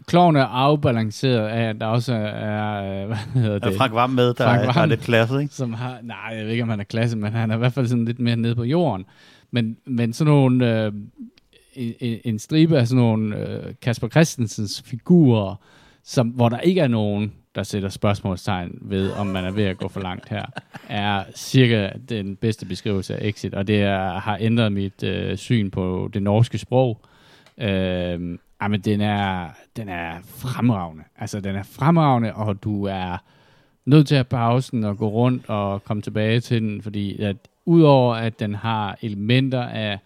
kloven er afbalanceret af, at der også er, hvad hedder Det. det? Frank Vam med, der, Frank er, der er lidt klasse, ikke? som har, nej, jeg ved ikke, om han er klasse, men han er i hvert fald sådan lidt mere nede på jorden. Men, men sådan nogle, øh, en, en stribe af sådan nogle øh, Kasper Christensens figurer, som, hvor der ikke er nogen, der sætter spørgsmålstegn ved, om man er ved at gå for langt her, er cirka den bedste beskrivelse af Exit, og det er, har ændret mit øh, syn på det norske sprog. Øh, men den er, den er fremragende. Altså, den er fremragende, og du er nødt til at pausen og gå rundt og komme tilbage til den, fordi at udover at den har elementer af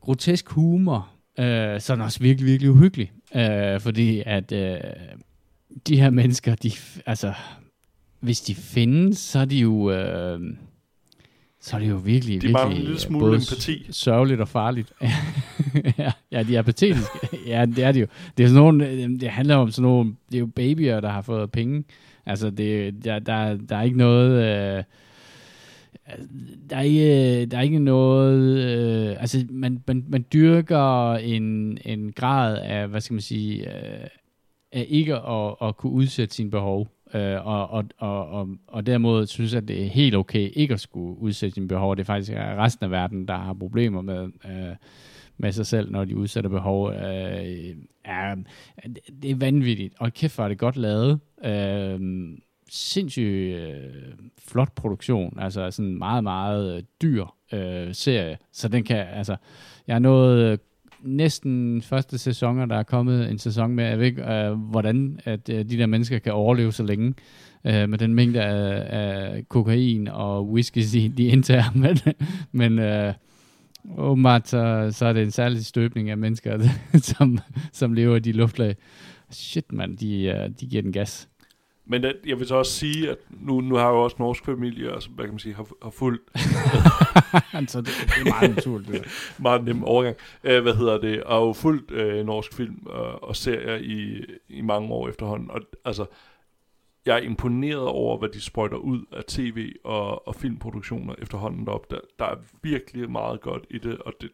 grotesk humor, øh, så er den også virkelig, virkelig uhyggelig. Øh, fordi at øh, de her mennesker, de, altså, hvis de findes, så er de jo, øh, så er det jo virkelig, De virkelig en lille øh, smule både empati. sørgeligt og farligt. ja, de er patetiske. ja, det er de jo. Det, er sådan nogle, øh, det handler om sådan nogle, det er jo babyer, der har fået penge. Altså, det, der, der, der er ikke noget... Øh, Altså, der er ikke, der er ikke noget... Øh, altså, man, man, man dyrker en, en grad af, hvad skal man sige, øh, af ikke at, at kunne udsætte sine behov. Øh, og, og, og, og, og derimod synes at det er helt okay ikke at skulle udsætte sine behov. Det er faktisk resten af verden, der har problemer med, øh, med sig selv, når de udsætter behov. Øh, er, det er vanvittigt. Og kæft, hvor er det godt lavet. Øh, sindssygt øh, flot produktion. Altså sådan meget, meget øh, dyr øh, serie. Så den kan, altså, jeg er nået øh, næsten første sæsoner, der er kommet en sæson med, jeg ved ikke, øh, hvordan at øh, de der mennesker kan overleve så længe øh, med den mængde af, af kokain og whisky, de, de indtager. Men, men øh, åbenbart så, så er det en særlig støbning af mennesker, som, som lever i de luftlag. Shit, mand, de, øh, de giver den gas. Men det, jeg vil så også sige, at nu, nu har jeg jo også norsk familie, og hvad kan man sige, har, har fuldt... altså, det, det, er meget naturligt. Det. meget nem overgang. Uh, hvad hedder det? Og jo fuldt uh, norsk film og, og serier i, i mange år efterhånden. Og altså, jeg er imponeret over, hvad de sprøjter ud af tv- og, og filmproduktioner efterhånden derop. Der, der er virkelig meget godt i det, og det,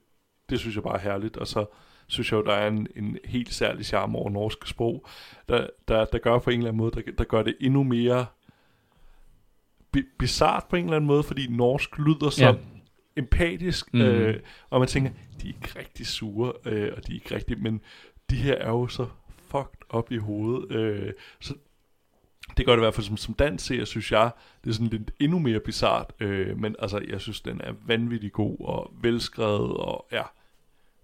det synes jeg bare er herligt. Og så synes jeg jo, der er en, en helt særlig charme over norsk sprog, der, der, der gør på en eller anden måde, der, der gør det endnu mere bi- bizart på en eller anden måde, fordi norsk lyder så ja. empatisk, mm. øh, og man tænker, de er ikke rigtig sure, øh, og de er ikke rigtig, men de her er jo så fucked op i hovedet, øh, så det gør det i hvert fald som, som dansk ser, synes jeg, det er sådan lidt endnu mere bizart, øh, men altså, jeg synes, den er vanvittig god og velskrevet, og ja,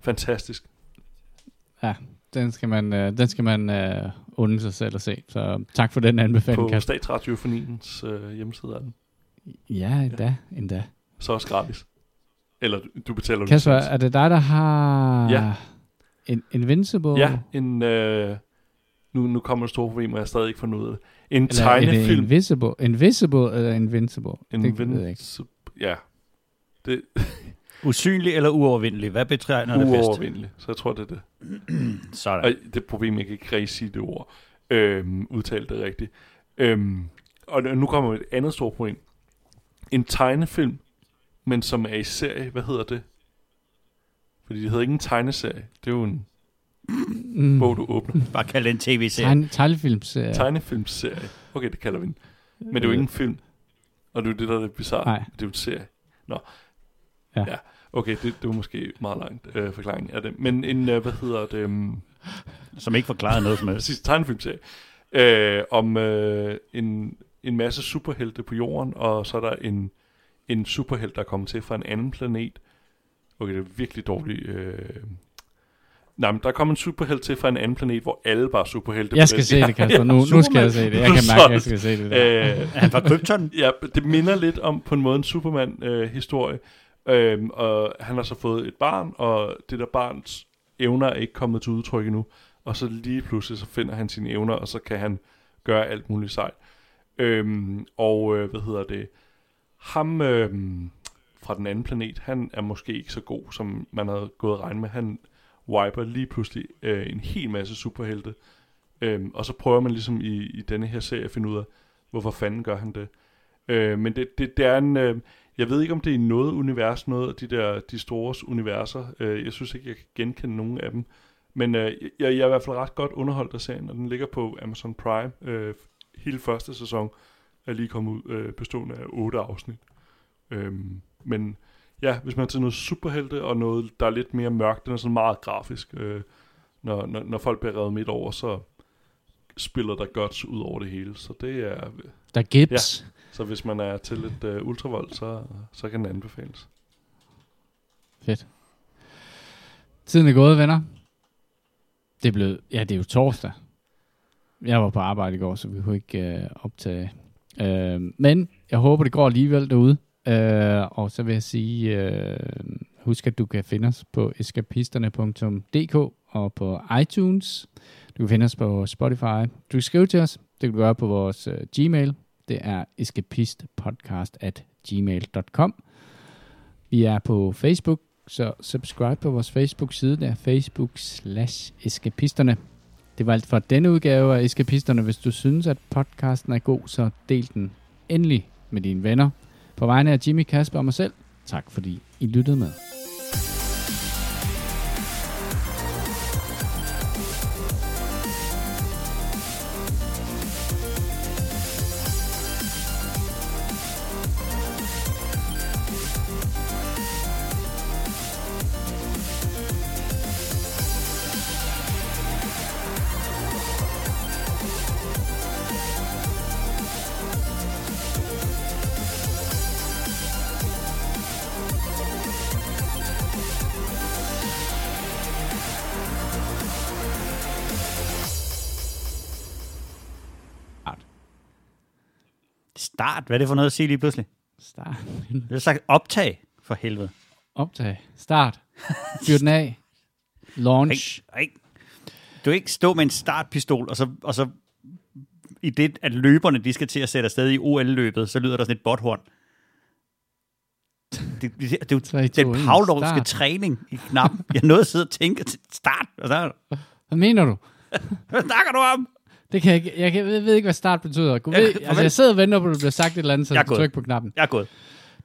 fantastisk. Ja, den skal man, øh, den skal man øh, unde sig selv at se. Så tak for den anbefaling, På Statsradiofoniens øh, hjemmeside er den. Ja, endda, ja. endda. Så også gratis. Eller du betaler Kasper, er det dig, der har ja. en Invincible? Ja, en, øh, nu, nu kommer der store problemer, jeg har stadig ikke fundet ud af det. En eller tegnefilm. Invisible, Invisible eller Invincible? Invincible, ja. Det, Usynlig eller uovervindelig? Hvad betegner det bedst? Uovervindelig, så jeg tror, det er det. Sådan. Og det problem, jeg kan ikke rigtig sige det ord. Øhm, udtale det rigtigt. Øhm, og nu kommer et andet stort problem. En tegnefilm, men som er i serie, hvad hedder det? Fordi det hedder ikke en tegneserie. Det er jo en mm. bog, du åbner. Bare kald det en tv-serie. Tegne, tegnefilmserie. Tegnefilmserie. Okay, det kalder vi den. Men det er jo ikke en film. Og det er jo det, der er det bizarre. Nej. Det er jo en serie. Nå. Ja. ja. Okay, det, det var måske meget langt øh, forklaring af det. Men en, øh, hvad hedder det? Um, som ikke forklarede noget som helst. Sidste tegnefilmserie. Øh, om øh, en, en masse superhelte på jorden, og så er der en, en superhelt, der er kommet til fra en anden planet. Okay, det er virkelig dårligt. Øh, Nej, men der er kommet en superhelt til fra en anden planet, hvor alle bare er superhelte. Jeg skal se det, Kasper. Ja, nu, nu skal jeg se det. Jeg kan mærke, at jeg skal se det. Der. Øh, han fra Krypton? Ja, det minder lidt om på en måde en Superman-historie. Øh, Øhm, og han har så fået et barn, og det der barns evner er ikke kommet til udtryk endnu. Og så lige pludselig så finder han sine evner, og så kan han gøre alt muligt sejt. Øhm, og øh, hvad hedder det? Ham øhm, fra den anden planet, han er måske ikke så god, som man havde gået og regnet med. Han wiper lige pludselig øh, en hel masse superhelte. Øhm, og så prøver man ligesom i, i denne her serie at finde ud af, hvorfor fanden gør han det. Øh, men det, det, det er en... Øh, jeg ved ikke, om det er noget univers, noget af de der de store universer. Øh, jeg synes ikke, jeg kan genkende nogen af dem. Men øh, jeg, jeg er i hvert fald ret godt underholdt af serien, og den ligger på Amazon Prime. Øh, hele første sæson er lige kommet ud, øh, bestående af otte afsnit. Øhm, men ja, hvis man til noget superhelte og noget, der er lidt mere mørkt, den er sådan meget grafisk. Øh, når, når, når folk bliver reddet midt over, så spiller der godt ud over det hele. Så det er... Der er gips. Ja, så hvis man er til lidt uh, ultravold, så, så kan den anbefales. Fedt. Tiden er gået, venner. Det er blevet, ja, det er jo torsdag. Jeg var på arbejde i går, så vi kunne ikke uh, optage. Uh, men jeg håber, det går alligevel derude. Uh, og så vil jeg sige, uh, husk at du kan finde os på eskapisterne.dk og på iTunes. Du kan finde os på Spotify. Du kan skrive til os. Det kan du gøre på vores uh, Gmail, det er escapistpodcast at gmail.com. Vi er på Facebook, så subscribe på vores Facebook-side. Det er facebook slash escapisterne. Det var alt for denne udgave af Escapisterne. Hvis du synes, at podcasten er god, så del den endelig med dine venner. På vegne af Jimmy, Kasper og mig selv, tak fordi I lyttede med. Start, hvad er det for noget at sige lige pludselig? Start. Det er sagt optag, for helvede. Optag. Start. Fyr den af. Launch. Ej, ej. Du kan ikke stå med en startpistol, og så, og så i det, at løberne de skal til at sætte afsted i OL-løbet, så lyder der sådan et bothorn. Det, det, det, det, det, det er den en. pavlovske træning i knappen. Jeg nåede at sidde og tænke til start. Og så, Hvad mener du? hvad snakker du om? Det kan jeg, ikke, jeg, kan, jeg ved ikke, hvad start betyder. Jeg- ved, altså, jeg sidder og venter på, at der bliver sagt et eller andet, så Jeg jeg kan gået. trykke på knappen. Jeg er gået.